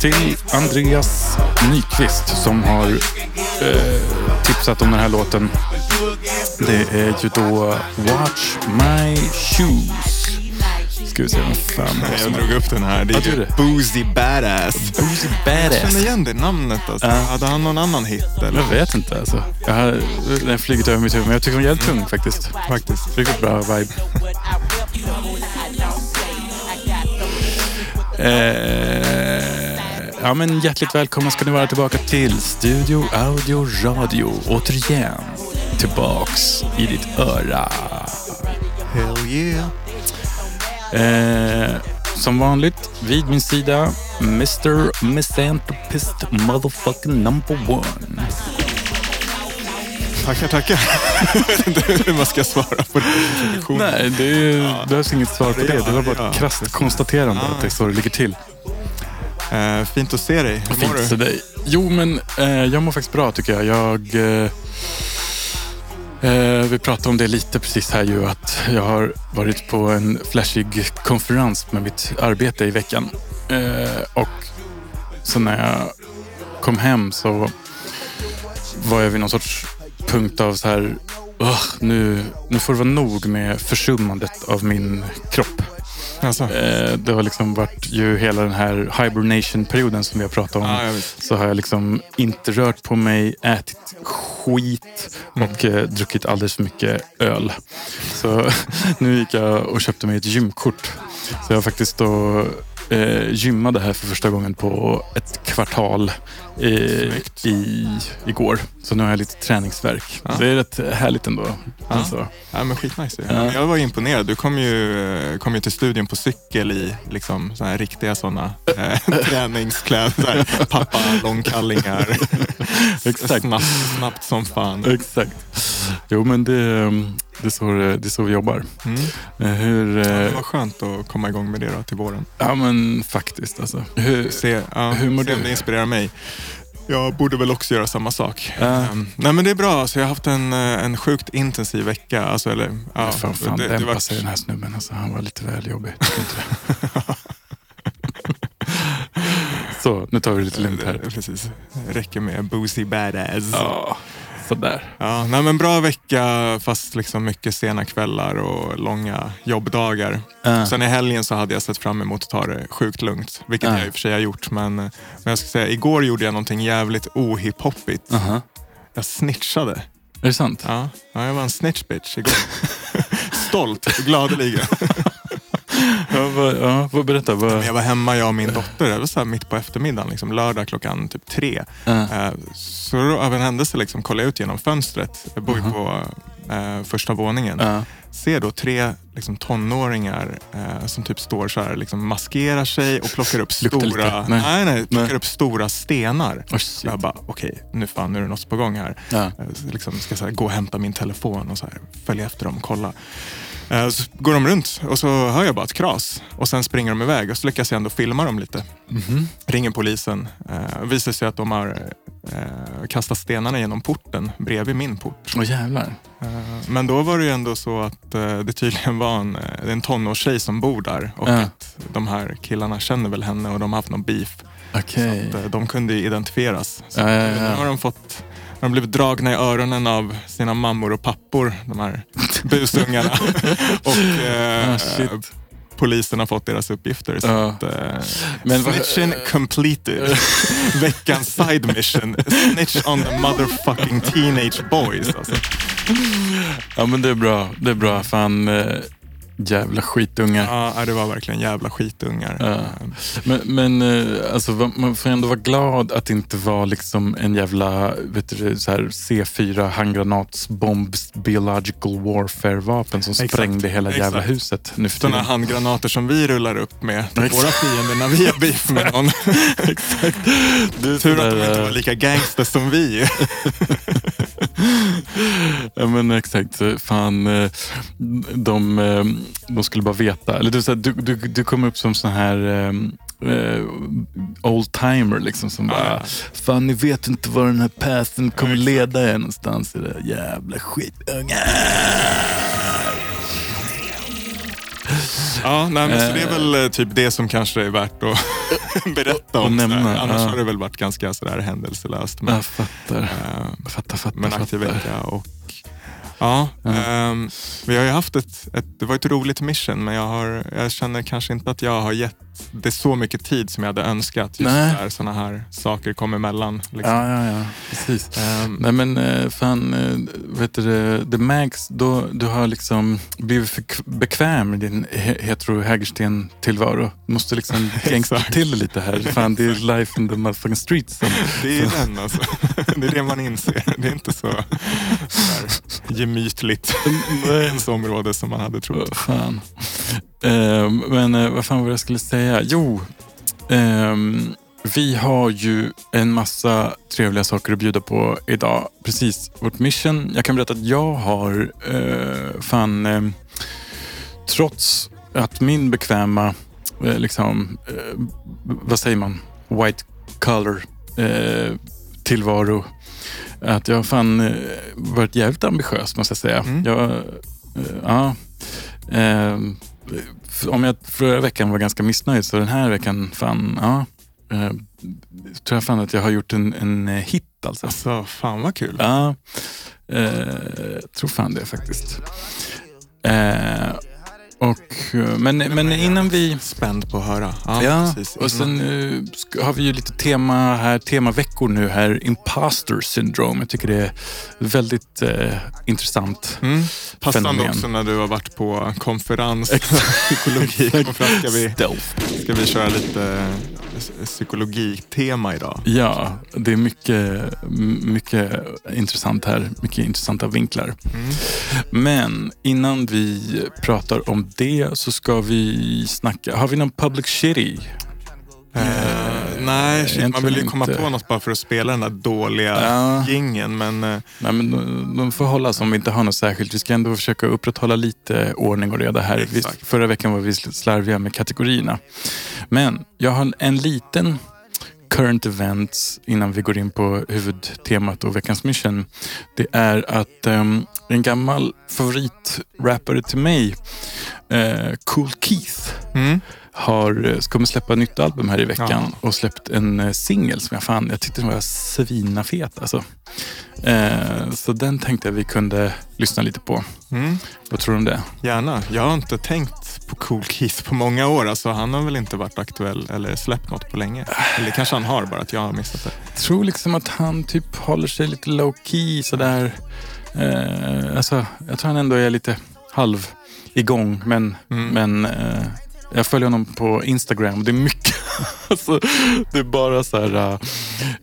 till Andreas Nyqvist som har eh, tipsat om den här låten. Det är ju då Watch My Shoes. Ska vi se vad fan det är Jag drog upp den här. Det är ju. Boozy Badass. Boozy Jag känner Badass. igen det namnet. Alltså. Ja. Hade han någon annan hit? Eller? Jag vet inte alltså. Jag har, den flugit över mitt huvud men jag tycker den är jävligt tung faktiskt. Faktiskt. Riktigt bra vibe. Eh, ja, men hjärtligt välkomna ska ni vara tillbaka till Studio Audio Radio. Återigen tillbaks i ditt öra. Hell yeah. Eh, som vanligt vid min sida Mr. Misanthropist motherfucking number one. Tackar, tackar. Hur man ska svara på den introduktionen. Nej, det är, behövs inget svar på det. Det var bara Ja, ett krasst konstaterande Ja. att det är så det ligger till. Eh, fint att se dig. Hur mår Fint du? till dig. Jo, men eh, jag mår faktiskt bra tycker jag. Jag... Eh, vi pratade om det lite precis här ju att jag har varit på en flashig konferens med mitt arbete i veckan. Och så när jag kom hem så var jag vid någon sorts punkt av så här, "Ugh, nu, nu får det vara nog med försummandet av min kropp. Alltså. Eh, det har liksom varit ju hela den här hibernation-perioden som vi har pratat om. Vet. Så har jag liksom inte rört på mig, ätit skit och eh, druckit alldeles för mycket öl. Så nu gick jag och köpte mig ett gymkort. Så jag faktiskt då eh, gymmade här för första gången på ett kvartal Snyggt. i, igår. Så nu har jag lite träningsverk. Ja. Det är rätt härligt ändå. Alltså. Ja, men skitnice. Ja. Jag var imponerad. Du kom ju, kom ju till studion på cykel i liksom, så här riktiga sådana eh, träningskläder. Pappa långkallingar. Exakt. Snabbt, snabbt som fan. Exakt. Jo, men det, det, är så, det det är så vi jobbar. Mm. Eh, Hur, Det eh, var skönt att komma igång med det då till våren. ja, men faktiskt alltså. Hur, Se, ja, Hur mår du? det inspirerar mig. Jag borde väl också göra samma sak. Ehm, nej men det är bra. Alltså, jag har haft en, eh, en sjukt intensiv vecka. Alltså, eller, ja, fan, fan det, det dämpa var- sig den här snubben. Alltså, han var lite väl jobbig. Det? Så, nu tar vi det lite lugnt här. Precis. Räcker med boozy badass. Ja, sådär. Ja, nej men bra vecka fast liksom mycket sena kvällar och långa jobbdagar. Ja. Sen i helgen så hade jag sett fram emot att ta det sjukt lugnt, vilket Ja. jag i och för sig har gjort. Men, men jag ska säga, igår gjorde jag någonting jävligt ohiphoppigt. Aha. Jag snitchade. Är det sant? Ja, ja, jag var en snitch bitch igår. Stolt, gladeligen. Ja, vad, ja, vad berätta. Vad, Jag var hemma, jag och min dotter, det var så mitt på eftermiddagen, liksom, lördag klockan typ tre. Eh, Så då, av en händelse liksom, kollade jag ut genom fönstret. Jag bor ju Mhm. på eh, första våningen. Ja. Ser då tre liksom, tonåringar eh, som typ står så här, liksom, maskerar sig och plockar upp stora, lite. Nej. nej. Nej, plockar Nej. upp stora stenar. Oh. Jag bara, okej, nu fan, nu är det något på gång här. Ja. Eh, liksom, ska så här, gå och hämta min telefon och så här, följa efter dem och kolla. Eh, Så går de runt och så hör jag bara ett kras och sen springer de iväg och så lyckas jag ändå filma dem lite. Mhm. Ringer polisen. Eh, visar sig att de har eh, kastat stenarna genom porten bredvid min port. Åh jävlar. Eh, men då var det ju ändå så att eh, det tydligen var en, en tonårstjej som bor där och Ja. att de här killarna känner väl henne och de har haft någon beef. Okej. Så att, de kunde identifieras. Så ja. Nu har de fått de har blivit dragna i öronen av sina mammor och pappor, de här busungarna. och eh, Ah, polisen har fått deras uppgifter. Så Ja. att, eh, Men snitchen completed. Veckans side mission. Snitch on the motherfucking teenage boys. Alltså. Ja men det är bra. Det är bra. Fan, eh, jävla skitungar. Ja, det var verkligen jävla skitungar. Ja. Men, men eh, alltså, man får ändå vara glad att det inte var liksom en jävla vet du, så här C4 handgranatsbombs biological warfare-vapen som Exakt. sprängde hela jävla Exakt. huset nu för Sådana handgranater som vi rullar upp med till Exakt. våra fiender när vi har beef med någon. Exakt. Du, Tur att de inte eh, var lika gangster som vi. Ja men exakt. Fan, eh, de, eh, de skulle bara veta. Eller du, du, du, du kommer upp som sån här eh, eh, old-timer liksom som bara, Ja. fan ni vet inte var den här pathen kommer leda er någonstans. I det jävla skitungar. Ja, nej, men så det är väl eh, typ det som kanske är värt att berätta om. nämna. Annars ja. har det väl varit ganska sådär händelselöst. Men, Jag fattar. eh, Fattar, fattar, men aktiv vecka. Och, ja, Ja. ehm, vi har ju haft ett, ett, det var ett roligt mission men jag, har, jag känner kanske inte att jag har gett det så mycket tid som jag hade önskat. Just Nej. när sådana här saker kom emellan. Liksom. Ja, ja, ja. Precis. Ehm, Nej men eh, fan, eh, vet du, det, Mags, då, du har liksom blivit för bekväm i din he- hetero hägersten tillvaro. Du måste liksom Exakt. till lite här. Fan, det är life in the motherfucking streets. Som, Det är den alltså. Det är det man inser. Det är inte så gemytligt ens område som man hade trott. Fan. Eh, men eh, vad fan var det jag skulle säga? Jo, ehm, vi har ju en massa trevliga saker att bjuda på idag. Precis, vårt mission. Jag kan berätta att jag har eh, fan, eh, trots att min bekväma, eh, liksom, eh, vad säger man, white color eh, tillvaro, att jag har fan eh, varit jävligt ambitiös måste jag säga. Mm. Jag, eh, ja, Ehm, f- om jag förra veckan var ganska missnöjd så den här veckan fan, ja. Eh, tror jag fan att jag har gjort en, en eh, hit alltså. Alltså, fan vad kul. Ja, eh, tror fan det faktiskt. Eh, och, eh, men, men innan vi... Spänd på att höra. Ja, Ja, precis. och sen ska, har vi ju lite tema här, temaveckor nu här. Imposter syndrome. Jag tycker det är väldigt eh, intressant. Mm. Passande fenomen. också när du har varit på konferens, psykologikonferens. Ska vi, ska vi köra lite psykologitema idag? Ja, det är mycket, mycket intressant här. Mycket intressanta vinklar. Mm. Men innan vi pratar om det så ska vi snacka. Har vi någon public shitty? Eh, nej, shit, man vill ju komma inte. på något bara för att spela den där dåliga Ja. gingen. Men eh, Nej, men de, de får hållas om vi inte har något särskilt. Vi ska ändå försöka upprätthålla lite ordning och reda här. Vi, förra veckan var vi slarviga med kategorierna. Men jag har en liten current events innan vi går in på huvudtemat och veckans mission. Det är att ehm, en gammal favoritrappare till mig, eh, Cool Keith, mm. har, eh, kommer släppa ett nytt album här i veckan Ja. och släppt en eh, singel som jag fann, jag tyckte den var svinafet alltså. Eh, så den tänkte jag vi kunde lyssna lite på. Mm. Vad tror du om det? Gärna. Jag har inte tänkt på Cool Keith på många år. Alltså, han har väl inte varit aktuell eller släppt något på länge. Eller kanske han har, bara att jag har missat det. Jag tror liksom att han typ håller sig lite low key sådär. Eh, alltså, jag tror han ändå är lite halv igång men, Mm. men eh, jag följer honom på Instagram. Det är mycket, alltså, det är bara så här,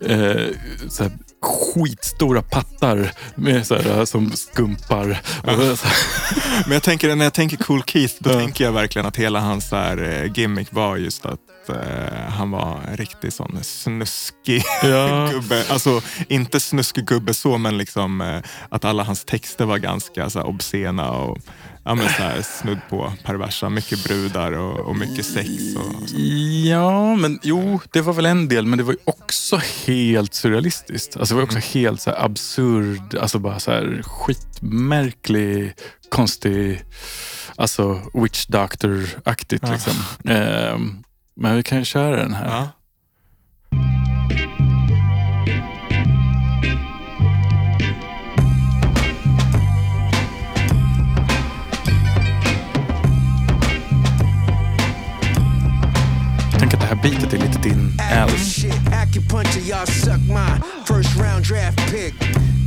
eh, så här skitstora pattar med så här, som skumpar. Här, Men jag tänker, när jag tänker Cool Keith, då Ja. tänker jag verkligen att hela hans så här, eh, gimmick var just att eh, han var en riktig sån snuskig Ja. gubbe. Alltså inte snuskig gubbe så, men liksom eh, att alla hans texter var ganska så här, obscena och ja, men, så här, snudd på perversa. Mycket brudar och, och mycket sex. Och, och. Ja, men jo, det var väl en del, men det var också helt surrealistiskt. Alltså det var också helt så här absurd, alltså bara så här skitmärklig, konstig, alltså witch doctor-aktigt Ja. liksom. Ehm, men vi kan ju köra den här. Ja. Tänk att det här beatet är lite din.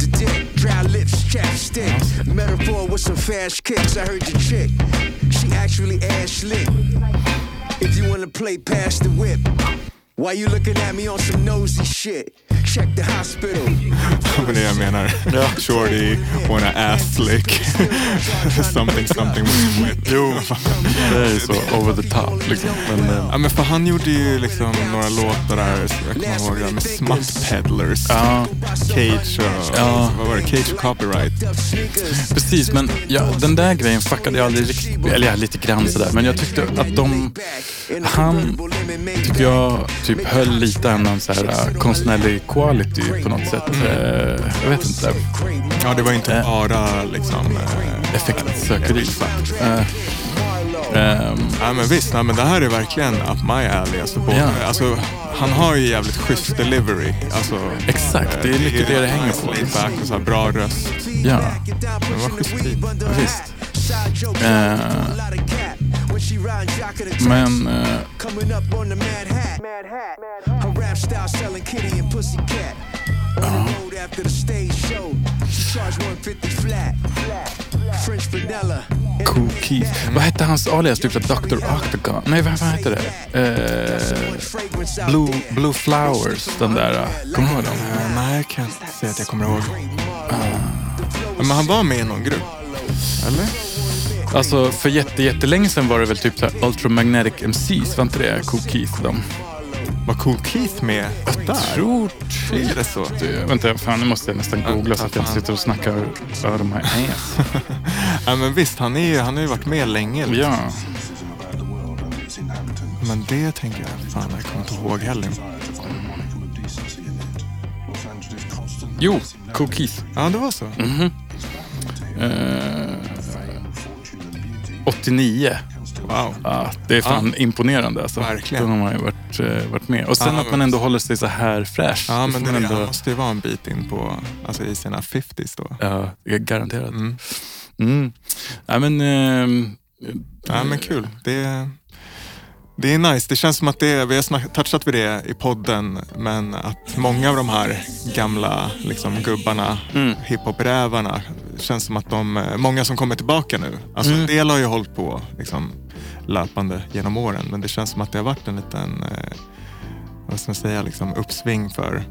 The dick, dry lips, chapstick. Metaphor with some fast kicks. I heard your chick. She actually ass slick. If you wanna play past the whip, why you looking at me on some nosy shit? Check the hospital. Det är det jag menar. Shorty, wanna ass slick. something, something with whip. Jo, det är ju så over the top liksom. Men, eh, Ja, men för han gjorde ju liksom några låtar där, jag kommer ihåg det, med Smut Peddlers. ja, Cage och, Ja. vad var det? Cage och Copyright. precis. Men ja, den där grejen fuckade jag aldrig riktigt, eller ja, lite grann sådär. Men jag tyckte att de, han tycker jag typ höll lite annan så här, äh, konstnärlig quality på något sätt. Eh, jag vet inte. Ja, det var inte Eh. bara liksom... eh, Effektsökeri. Eh, Ehm, Ja men visst, nej, men det här är verkligen up my alley. Alltså, både, Ja. alltså, han har ju jävligt schysst delivery. Alltså, Exakt, det är mycket det det hänger på. Laid back och så här bra röst. ja, Det var schysst beat. visst. Eh, men eh, Coming up on the Mad Hat. Her rap style selling kitty and pussycat. On the road after the stage show. She charged 150 flat. French vanilla. Cool Keith. Vad hette hans alias? Typ Dr. Octagon? Nej, vad fan hette det? Eh, Blue, Blue Flowers, den där. Kommer du ihåg dem? Eh, nej, jag kan inte säga att jag kommer ihåg. Men han var med i någon grupp. Eller? Alltså för jätte, jättelänge sedan var det väl typ så här Ultramagnetic MCs, var inte det Cool Keith de? Var Cool Keith med där? Tror Är det så? det. Vänta, fan nu måste jag nästan googla så att jag inte sitter och snackar över här ass. Ja, men visst, han, är, han har ju varit med länge. liksom. Ja, Men det tänker jag, fan jag kommer inte ihåg heller. jo, Cool Keith. Ja, det var så. Eh, 89. Wow. Ja, det är fan imponerande alltså. Verkligen. Då har man ju varit, eh, varit med. Och sen Ja, att man ändå håller sig så här fräsch. Ja, men det, man han ändå, måste ju vara en bit in på, alltså i sina 50s då. Ja, garanterat. Mm. Mm. Ja, men, ehm, Ja, men kul. Det, det är nice. Det känns som att det, vi har touchat vid det i podden, men att många av de här gamla liksom, gubbarna, Mm. hiphop-rävarna, känns som att de, många som kommer tillbaka nu. Alltså Mm. en del har ju hållit på liksom, löpande genom åren, men det känns som att det har varit en liten, eh, vad ska man säga, liksom, uppsving för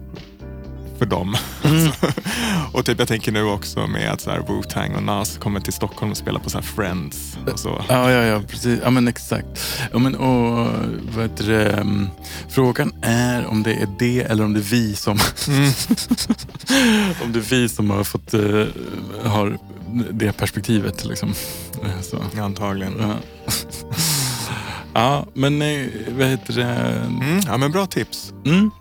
för dem. Mm. och typ jag tänker nu också med att så här Wu-Tang och Nas kommer till Stockholm och spelar på så Friends och så. Ja, ja, ja, precis. Ja, men exakt. Ja, men, och, vad heter det, mm, frågan är om det är det eller om det är vi som, Mm. om det är vi som har fått eh, har det perspektivet. Liksom. Eh, Så. Antagligen. Ja. ja, men eh, vad heter det? Mm, ja men bra tips. Mm.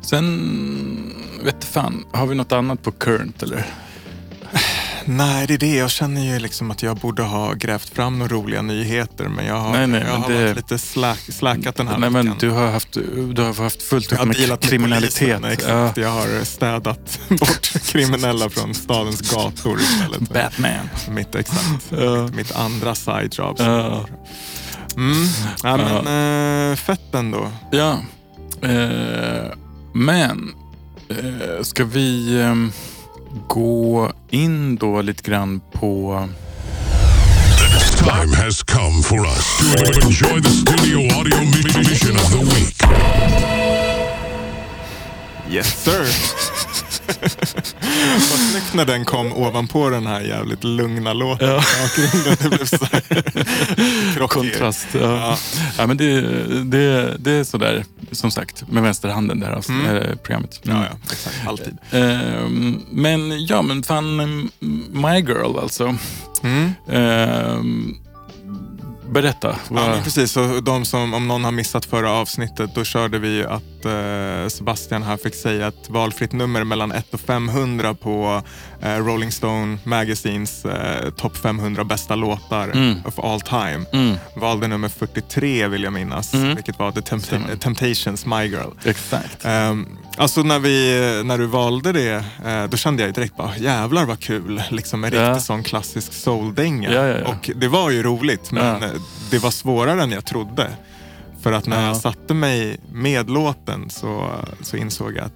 Sen, vet fan, har vi något annat på current eller? Nej, det är det. Jag känner ju liksom att jag borde ha grävt fram några roliga nyheter men jag har, Nej, nej, jag men har det- varit lite slack, slackat den här Nej, men veckan. du har haft, du har haft fullt upp med dealat med kriminalitet. polisen, Ja. Exakt. Jag har städat bort kriminella från stadens gator istället. Batman. Mitt, exakt. Ja. Mitt, mitt andra side job. Ja. Mm. Ja, men eh, fett ändå. Ja. Eh, men, eh, ska vi eh, gå in då lite grann på... Time has come for us to enjoy the studio audio mi- mission of the week. Yes sir. Vad snyggt när den kom ovanpå den här jävligt lugna låten bakgrunden. Det blev så här. Kontrast. Ja. Ja. men det, det, det är sådär, som sagt, med vänsterhanden det här avsnitt- eh, programmet. Mm. Ja, ja, exakt. Alltid. Ehm, men ja, men fan, mm, My Girl alltså. Mm. Berätta. Ja, precis. Så de som, om någon har missat förra avsnittet, då körde vi att eh, Sebastian här fick säga ett valfritt nummer mellan 1 och 500 på eh, Rolling Stone Magazines eh, topp 500 bästa låtar Mm. of all time. Mm. Valde nummer 43 vill jag minnas, Mm. vilket var The Tempt-. Temptations My Girl. Exakt. Um, alltså när, vi, när du valde det, eh, då kände jag direkt bara jävlar vad kul. Liksom en Ja. riktig sån klassisk soul-dänga. Ja, ja. Och det var ju roligt men det var svårare än jag trodde. För att när Ja. jag satte mig med låten så, så insåg jag att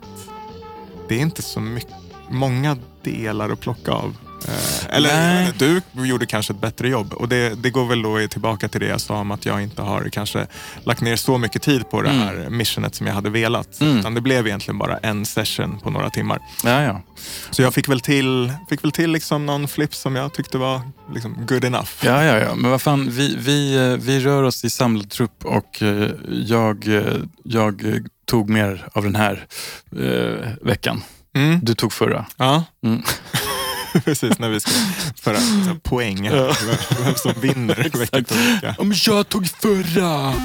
det är inte så mycket, många delar att plocka av. Eh, eller Nej. du gjorde kanske ett bättre jobb och det, det går väl då tillbaka till det jag sa om att jag inte har kanske lagt ner så mycket tid på det Mm. här missionet som jag hade velat. Mm. Utan det blev egentligen bara en session på några timmar. Ja, ja. Så jag fick väl till, fick väl till liksom någon flip som jag tyckte var liksom good enough. Ja, ja, ja. Men vad fan, vi, vi, eh, vi rör oss i samlad trupp och eh, jag, jag tog mer av den här eh, veckan. Mm. Du tog förra. Ja. Mm. Precis, när vi ska föra så poäng. Vem, vem som vinner vecka till vecka. Men jag tog förra!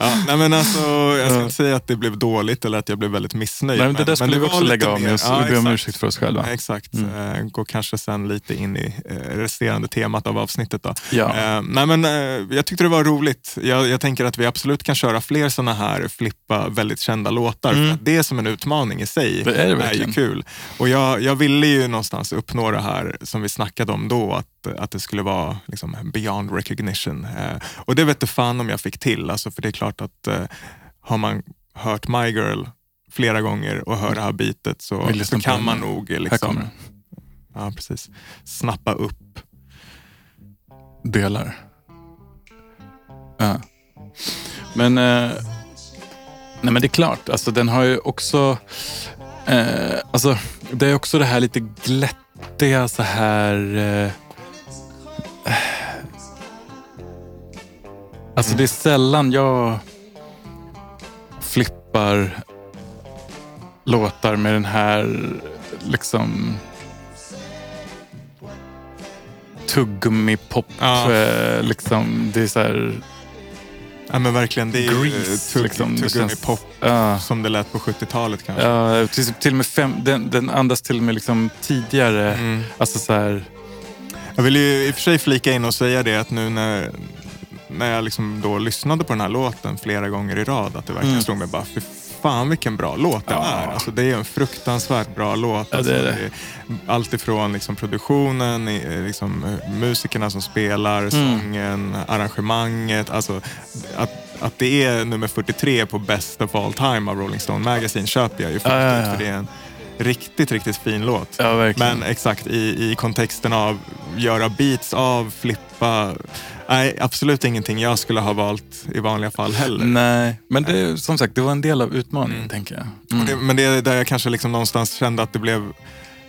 Ja, nej men alltså, jag ska inte säga att det blev dåligt eller att jag blev väldigt missnöjd. Nej, men det där skulle vi var också lite lägga av med. oss. Ja, Vi ber om ursäkt för oss själva. Ja, Exakt. Mm. Eh, Går kanske sen lite in i eh, resterande temat av avsnittet. Då. Ja. Eh, nej, men, jag tyckte det var roligt. Jag, jag tänker att vi absolut kan köra fler sådana här flippa väldigt kända låtar. Att det är som en utmaning i sig. Mm. Det är det ju verkligen. kul. Och jag, jag ville ju någonstans uppnå det här som vi snackade om då, att, att det skulle vara liksom, beyond recognition. Eh, och det vet du fan om jag fick till. Alltså, för det är klart att eh, har man hört My Girl flera gånger och hör det här bitet så, så kan man nog liksom. Ja, precis. Snappa upp. Delar. Ja. Men, eh, nej men det är klart, alltså den har ju också, eh, alltså det är också det här lite glättiga så här, eh, alltså det är sällan jag flippar låtar med den här liksom tuggummi-pop. Ja. Eh, liksom, det är så här Ja, men verkligen. Det är ju Grease. liksom. Det känns- pop Ja. som det lät på 70-talet kanske. Ja, till, till med fem, den, den andas till och med liksom tidigare. Mm. Alltså så här, Jag vill ju i och för sig flika in och säga det att nu när, när jag liksom då lyssnade på den här låten flera gånger i rad, att det verkligen Mm. slog mig bara, fy fan vilken bra låt det Ja. är. Alltså, det är en fruktansvärt bra låt. Ja, det är det. Alltså, allt ifrån liksom produktionen, i- liksom, eh, musikerna som spelar, Mm. sången, arrangemanget. Alltså, att, att det är nummer 43 på Best of All Time av Rolling Stone Magazine köper jag ju fullt Ja, ja, för det är en riktigt, riktigt fin låt. ja. Men exakt i, i kontexten av göra beats av, flippa. Nej, absolut ingenting jag skulle ha valt i vanliga fall heller. Nej, men det, som sagt, det var en del av utmaningen, Mm. tänker jag. Mm. det, men det där jag kanske liksom någonstans kände att det blev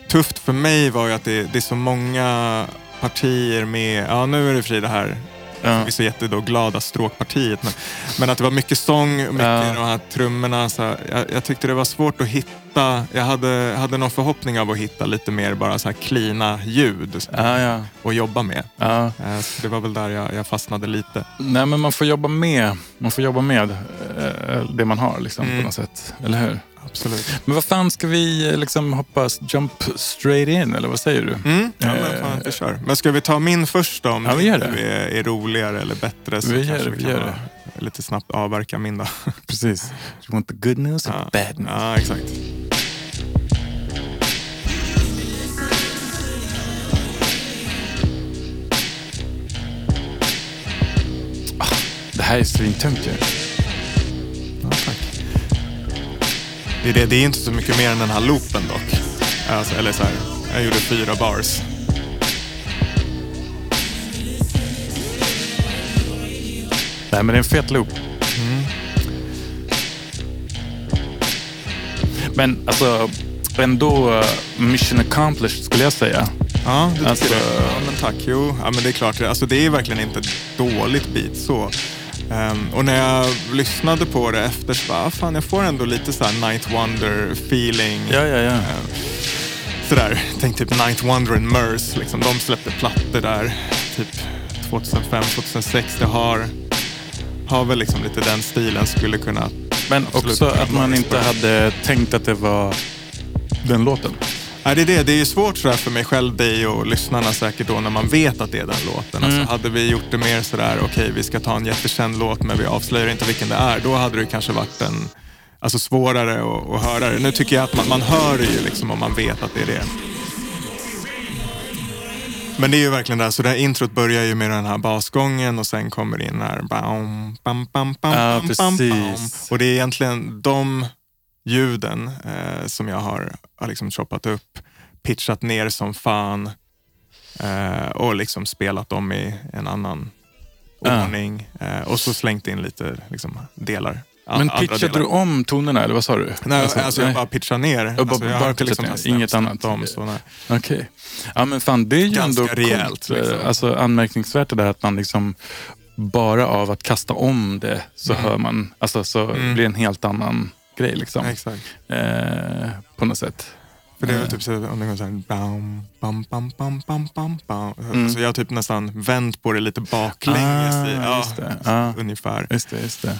tufft för mig var ju att det, det är så många partier med, ja nu är det det här ja. vi är så jätteglada stråkpartiet. Men, men att det var mycket sång, mycket Ja. de här trummorna. Så här, jag, jag tyckte det var svårt att hitta, jag hade, hade någon förhoppning av att hitta lite mer bara så här klina ljud Ja, ja, att jobba med. ja. Eh, Så det var väl där jag, jag fastnade lite. Nej, men man får jobba med, man får jobba med eh, det man har liksom, Mm. på något sätt. Eller hur? Absolut. Men vad fan, ska vi eh, liksom hoppa jump straight in, eller vad säger du? Mm, ja, Eh, men fan, vi kör. Men ska vi ta min först då? Om Ja, vi det gör det. är, roligare eller bättre så Vi gör det, vi kan gör vara lite snabbt avverka min då. Precis. You want the good news or Ja. bad news? Ja, exakt. Det här är svintungt ju. Ja, tack. Det är, det, det är inte så mycket mer än den här loopen dock. Alltså, eller så här, jag gjorde fyra bars. Nej, men det är en fet loop. Mm. Men alltså, ändå eh, mission accomplished skulle jag säga. Ja, du Alltså- det? Ja, men tack. Jo, ja, men det är klart. Alltså, det är verkligen inte ett dåligt beat så. Ehm, och när jag lyssnade på det efter så bara, ah, fan jag får ändå lite så här Night Wonder feeling. Ja, ja, ja. Sådär, tänk typ Night Wonder and Merce. Liksom. De släppte plattor där typ 2005, 2006. Det har, har väl liksom lite den stilen skulle kunna... Men också att man inte hade tänkt att det var den låten. Nej, det är det. Det är svårt sådär för mig själv, dig och lyssnarna säkert då när man vet att det är den låten. Mm. Alltså, hade vi gjort det mer sådär, okej vi ska ta en jättekänd låt men vi avslöjar inte vilken det är. Då hade det kanske varit en, alltså svårare att, att höra det. Nu tycker jag att man, man hör det ju liksom om man vet att det är det. Men det är ju verkligen där, så det här introt börjar ju med den här basgången och sen kommer det in här bam, bam, bam, bam, Ja, bam, bam, bam. Och det är egentligen de ljuden eh, som jag har, har liksom choppat upp, pitchat ner som fan eh, och liksom spelat dem i en annan Ja. ordning eh, och så slängt in lite liksom, delar. Men pitchade delar. du om tonerna eller vad sa du? Nej, alltså, jag nej. bara pitchar ner. bara- Alltså, jag bara pitchat ner, inget annat. Om, så. Okej. Ja men fan det är ju Ganska ändå rejält, coolt. liksom. Alltså anmärkningsvärt det där att man liksom bara av att kasta om det så hör man, alltså så Mm. blir en helt annan grej liksom. Exakt. Eh, på något sätt. För det är väl Eh. typ så om det går såhär bam, bam, bam, bam, bam, bam, bam. Mm. Så jag har typ nästan vänt på det lite baklänges. Ah, i, ja, just det. Ja. Ungefär. Just det, just det.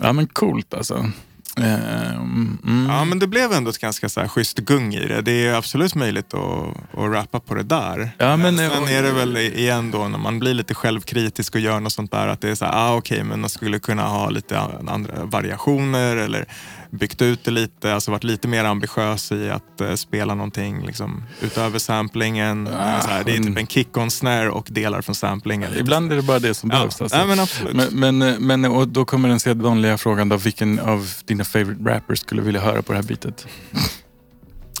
Ja men coolt alltså. Ehm, mm. Ja, men det blev ändå ett ganska så här schysst gung i det. Det är absolut möjligt att, att rappa på det där. Ja, men- Sen är det väl igen då när man blir lite självkritisk och gör något sånt där att det är så här, ah, okej, men man skulle kunna ha lite andra variationer eller byggt ut det lite, alltså varit lite mer ambitiös i att eh, spela någonting liksom, utöver samplingen. Ah, så här, det är typ en kick-on snare och delar från samplingen. Ibland är det bara det som Ja, behövs. Alltså. nej, men absolut. Men, men, men och då kommer den sedvanliga frågan då. Vilken av dina favorite rappers skulle vilja höra på det här bitet?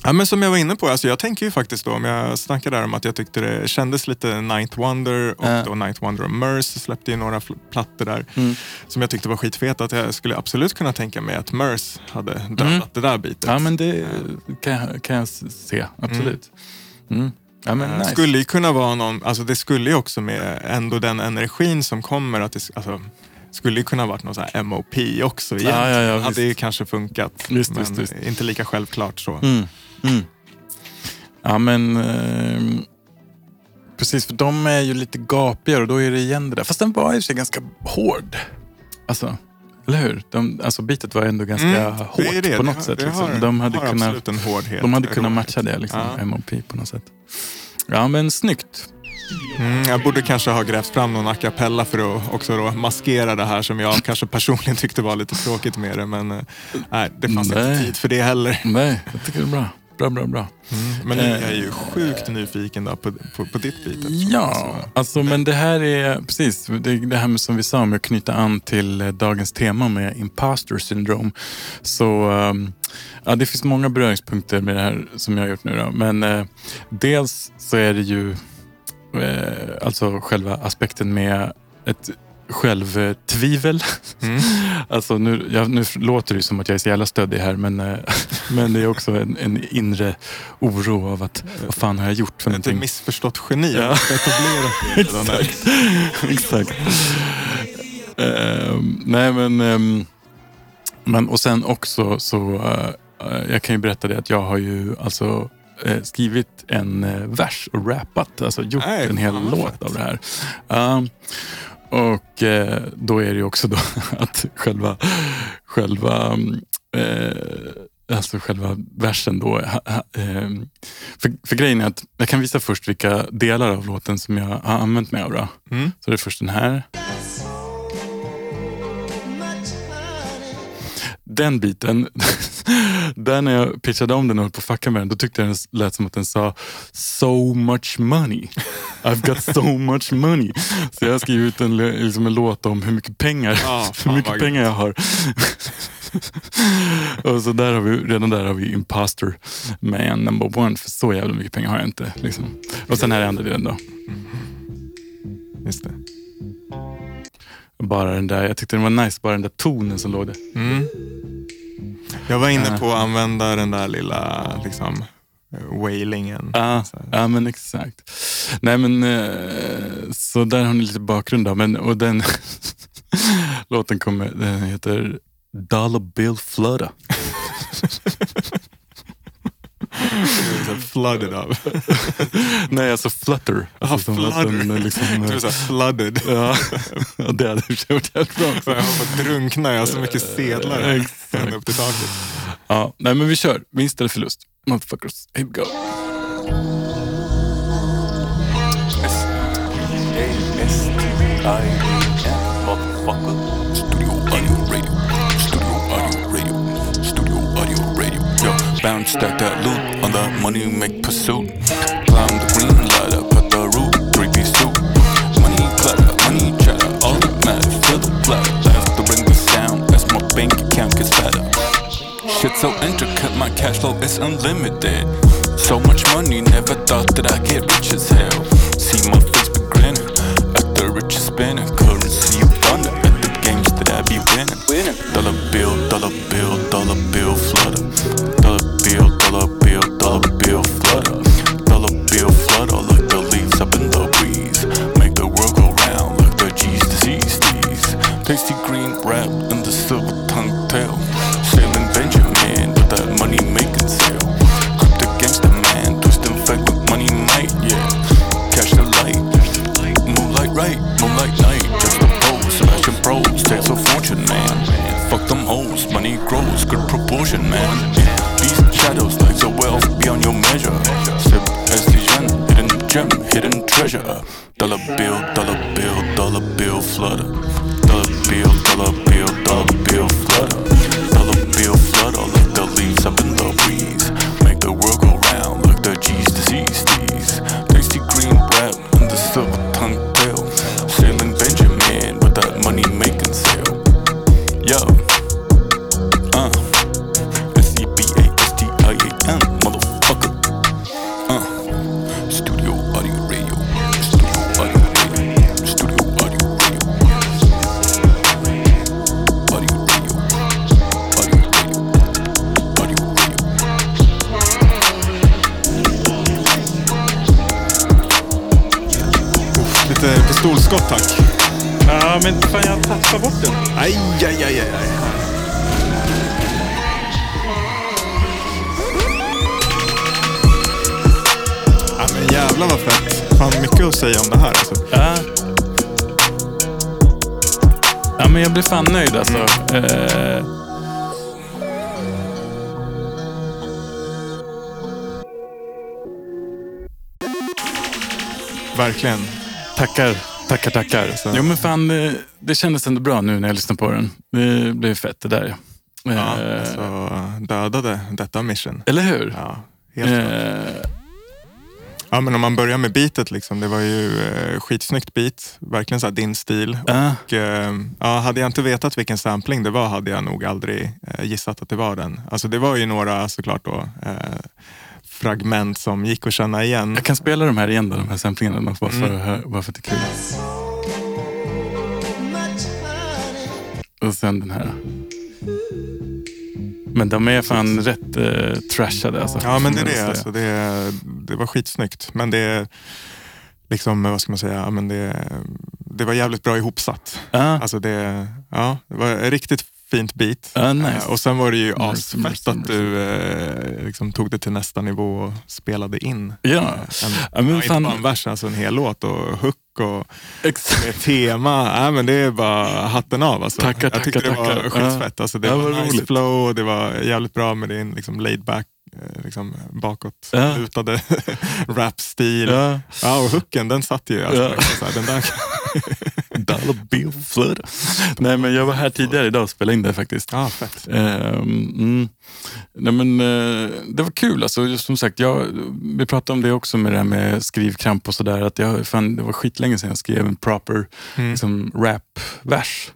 Ja, men som jag var inne på, alltså jag tänker ju faktiskt då, om jag snackar där om att jag tyckte det kändes lite Ninth Wonder och Ja. då Ninth Wonder och Merce släppte ju några plattor där Mm. som jag tyckte var skitfeta. Att jag skulle absolut kunna tänka mig att Merce hade dödat Mm. det där bitet. Ja men det kan jag, kan jag se. Absolut. Mm. Ja men Eh, nice. Skulle ju kunna vara någon, alltså det skulle ju också med ändå den energin som kommer att det, alltså, skulle ju kunna varit någon sån här MOP också egentligen. Ja, ja, ja, hade ju kanske funkat. Visst, men visst, visst. inte lika självklart så. Mm. Mm. Ja men ehm, precis för de är ju lite gapigare och då är det igen det där. Fast den var i och för sig ganska hård. Alltså, eller hur? De, alltså bitet var ändå ganska Mm, hårt det det. på Det något har- sätt. det Liksom. har- de hade, kunnat, de hade kunnat matcha det, liksom, Ja. MOP på något sätt. Ja men snyggt. Mm, jag borde kanske ha grävt fram någon a cappella för att också då maskera det här som jag kanske personligen tyckte var lite tråkigt med det. Men eh, nej, det fanns Nej. inte tid för det heller. Nej, jag tycker det är bra. Bra, bra, bra. Men nu är Eh. jag ju sjukt nyfiken då på, på, på ditt bit. Ja, alltså men det här är precis det, det här med som vi sa med att knyta an till eh, dagens tema med imposter syndrom. Så ehm, ja, det finns många beröringspunkter med det här som jag har gjort nu då. Men eh, dels så är det ju eh, alltså själva aspekten med ett självtvivel. Mm. Alltså nu, ja, nu låter det som att jag är så jävla stöddig här men, eh, men det är också en, en inre oro av att vad fan har jag gjort för Ett någonting? missförstått geni. Ja. Där. Exakt. Ehm, nej men, ehm, men och sen också så eh, jag kan ju berätta det att jag har ju alltså eh, skrivit en vers och rappat, alltså gjort Nej, en hel låt av det här. Och eh, då är det ju också då att själva, själva eh, Alltså själva versen då. ha- ha- ehm, För, för grejen är att jag kan visa först vilka delar av låten som jag har använt mig av. Mm. Så det är först den här. Den biten, där när jag pitchade om den och höll på att fucka med den, då tyckte jag den lät som att den sa so much money. I've got so much money. Så jag har skrivit ut en, liksom en låt om hur mycket pengar, Ja, hur mycket pengar jag har. och så där har vi, redan där har vi imposter man number one. För så jävla mycket pengar har jag inte. Liksom. Och sen här är andra delen då. Just det. Bara den där, jag tyckte den var nice, bara den där tonen som låg där. Mm. Jag var inne på att använda den där lilla liksom, wailingen. Ja, ja men exakt. Nej men eh, så där har ni lite bakgrund då. Men, och den låten kommer, den heter Dollar Bill Fludder. Så flooded av. Nej alltså Flutter. Jaha, Alltså, flutter. liksom, Du är så här flooded. ja, det hade i och för sig varit jävligt bra. Så jag har fått drunkna, jag har så mycket sedlar ända upp till taket. Ja, nej men vi kör. Vinst eller förlust. Motherfuckers. Here we go. Studio stack that loot on the money make pursuit. Climb the green ladder, put the root, three piece suit. Money clatter, money chatter, all that matter. fill the platter. Have to bring the sound as my bank account gets fatter. Shit so intricate, my cash flow is unlimited. So much money, never thought that I'd get rich as hell. See my face be grinning, at the rich is spinning. Alltså. Ja. Ja, men jag blir fan nöjd alltså. Eh, Verkligen. tackar, tackar, tackar. Så- Jo, men fan, eh, det kändes ändå bra nu när jag lyssnade på den. Det blev fett det där. Ja, Eh, alltså, dödade detta mission. Eller hur? Ja, helt klart. Ja, men om man börjar med beatet, liksom, det var ju eh, skitsnyggt beat. Verkligen så din stil. ja. Och, eh, ja, hade jag inte vetat vilken sampling det var hade jag nog aldrig eh, gissat att det var den. Alltså, det var ju några såklart då, eh, fragment som gick att känna igen. Jag kan spela de här igen, då, de här samplingarna, bara för, Mm. bara för att det är kul. Och sen den här. Men de är fan rätt eh, trashade alltså. Ja, men det är det. Alltså, det, det var skitsnyggt. Men det liksom, vad ska man säga, men det, det var jävligt bra ihopsatt. Ja, Alltså det, ja, det var riktigt fint beat. Ja, nice. Eh, Och sen var det ju asfett mercy, att du eh, liksom tog det till nästa nivå och spelade in. ja. En, Ja, inte bara en vers, alltså en hel låt och hook och tema. Ja, men det är bara hatten av. Alltså. Tackar, Jag tyckte det var skitfett. Alltså, det Ja, var vad nice roligt. flow och det var jävligt bra med din liksom, laid back, eh, liksom, bakåt Ja. lutade rap-stil. Ja. Ja. och hooken den satt ju. Alltså, Ja. så här, den där, Dollar bill flood. Nej, men jag var här tidigare idag och spelade in det faktiskt. ja, fett. Ehm, mm. Nej, men, eh, det var kul. Alltså, just som sagt, jag, vi pratade om det också med det här med skrivkramp och sådär. Att jag, fan, det var skitlänge sedan jag skrev en proper Mm. liksom, rap-vers.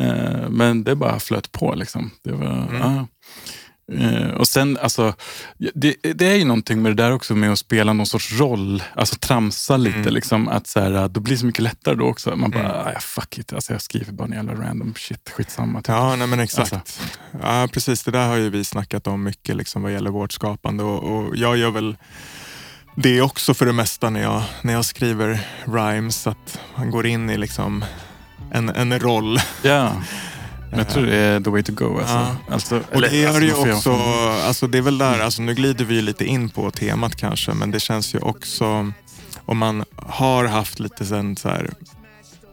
Eh, men det bara flöt på. Liksom. Det var, Mm. ja. Eh, och sen, alltså, det, det är ju någonting med det där också med att spela någon sorts roll, alltså tramsa lite. Mm. Liksom, att så här, då blir det så mycket lättare då också. Man bara, "Ah, fuck it, alltså, jag skriver bara en jävla random shit, skitsamma. Typ. Ja, nej, men exakt. Alltså. Ja, precis. Det där har ju vi snackat om mycket liksom, vad gäller vårt skapande. Och, och jag gör väl det också för det mesta när jag, när jag skriver rhymes. Att man går in i liksom en, en roll. Ja. Men jag tror det är the way to go. Alltså. Ja. Alltså, Och det gör ju också, alltså det är väl där, alltså nu glider vi ju lite in på temat kanske, men det känns ju också, om man har haft lite sen så här,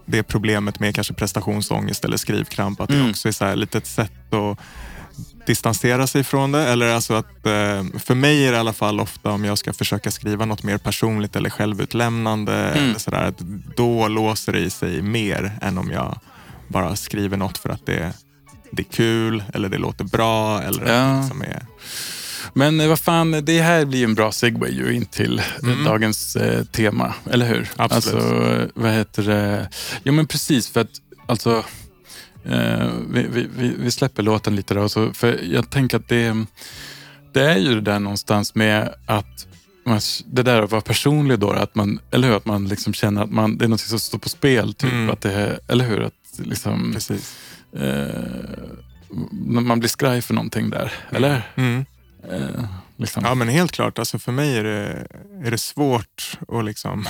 det problemet med kanske prestationsångest eller skrivkramp, att det Mm. också är så här, lite ett sätt att distansera sig från det. Eller alltså att, eh, för mig är det i alla fall ofta om jag ska försöka skriva något mer personligt eller självutlämnande, Mm. eller så där, att då låser det i sig mer än om jag bara skriver något för att det, det är kul eller det låter bra. Eller Ja. det liksom är, Men eh, vad fan, det här blir en bra segway ju in till eh, Mm. dagens eh, tema, eller hur? Absolut. Alltså, eh, vad heter det? Jo men precis, för att alltså, eh, vi, vi, vi- släpper låten lite då. Så, för jag tänker att det, det är ju det där någonstans med att man, det där att vara personlig då, att man, eller hur? Att man liksom känner att man, det är något som står på spel. Typ, Mm. att det, eller hur? Att liksom, precis. eh, man blir skraj för någonting där, eller? Mm. Eh, liksom. Ja men helt klart, alltså för mig är det, är det svårt att liksom...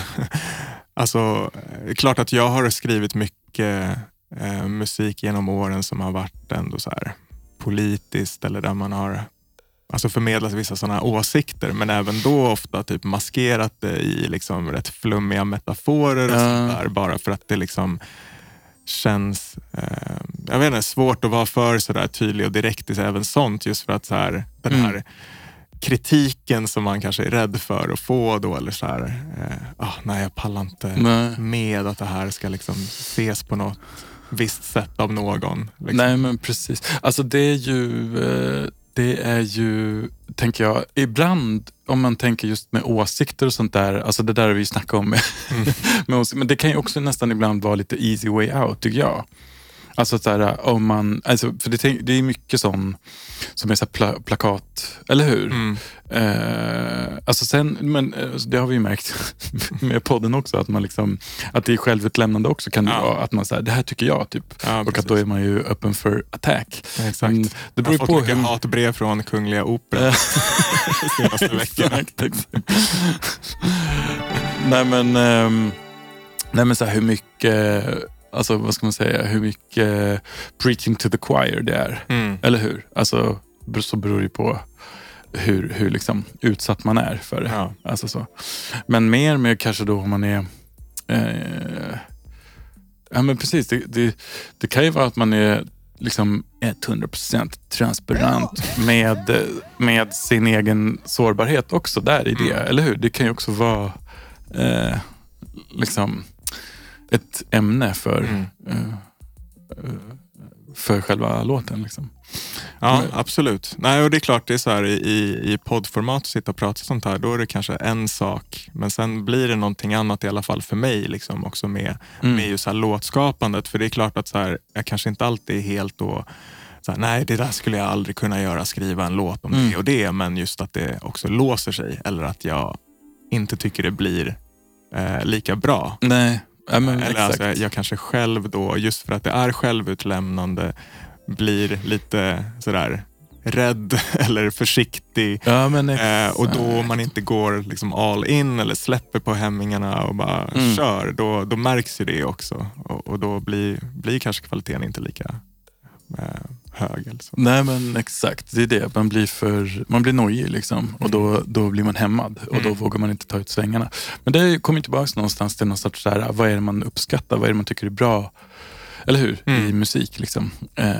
alltså, det är klart att jag har skrivit mycket eh, musik genom åren som har varit ändå så här politiskt eller där man har alltså förmedlat vissa sådana åsikter men även då ofta typ maskerat det i liksom rätt flummiga metaforer och Ja. sånt där bara för att det liksom känns eh, jag vet inte, svårt att vara för så där tydlig och direkt i även sånt just för att så här, den Mm. här kritiken som man kanske är rädd för att få då. Eller så här, eh, ah, nej jag pallar inte Nej. med att det här ska liksom ses på något visst sätt av någon. Liksom. Nej men precis. Alltså det är ju, eh, det är ju, tänker jag, ibland om man tänker just med åsikter och sånt där, alltså det där har vi snackat om med, med åsikter, men det kan ju också nästan ibland vara lite easy way out tycker jag. Alltså så här, om man, alltså, för det, det är mycket sån som är så pla, plakat, eller hur? Mm. Eh, alltså sen, men eh, det har vi ju märkt med podden också, att, man liksom, att det är självutlämnande också kan det Ja. vara. Att man säger det här tycker jag, typ. Ja, och att precis. då är man ju öppen för attack. Exakt. Men det beror jag har fått på mycket hur... hatbrev från Kungliga Operan senaste veckorna. Exakt, exakt. nej men, ehm, nej men så här, hur mycket, alltså vad ska man säga, hur mycket preaching to the choir det är. Mm. Eller hur? Alltså, så beror det på hur, hur liksom utsatt man är för det. Ja. Alltså så. Men mer med kanske då om man är... Eh, ja men precis, det, det, det kan ju vara att man är liksom 100% transparent med, med sin egen sårbarhet också där i det. Eller hur? Det kan ju också vara eh, liksom ett ämne för, Mm. eh, eh, för själva låten. Liksom. Ja, absolut. Nej, och det är klart, det är så här i, i- poddformat att sitta och prata sånt här, då är det kanske en sak. Men sen blir det någonting annat i alla fall för mig, liksom, också med, Mm. med just här låtskapandet. För det är klart att så här, jag kanske inte alltid är helt då, så här, nej det där skulle jag aldrig kunna göra, skriva en låt om Mm. det och det. Men just att det också låser sig eller att jag inte tycker det blir eh, lika bra. Nej, ja, men Eller exakt. alltså, jag kanske själv då, just för att det är självutlämnande, blir lite sådär rädd eller försiktig. ja, Eh, och då om man inte går liksom all in eller släpper på hämningarna och bara Mm. kör, då, då märks ju det också. Och, och då blir, blir kanske kvaliteten inte lika hög. Eller så. Nej men exakt, det är det. Man blir, för, man blir nojig liksom och då, då blir man hämmad och då Mm. vågar man inte ta ut svängarna. Men det kommer tillbaka någonstans till någon sorts, här, vad är det man uppskattar, vad är det man tycker är bra? Eller hur? Mm. I musik. Liksom. Eh,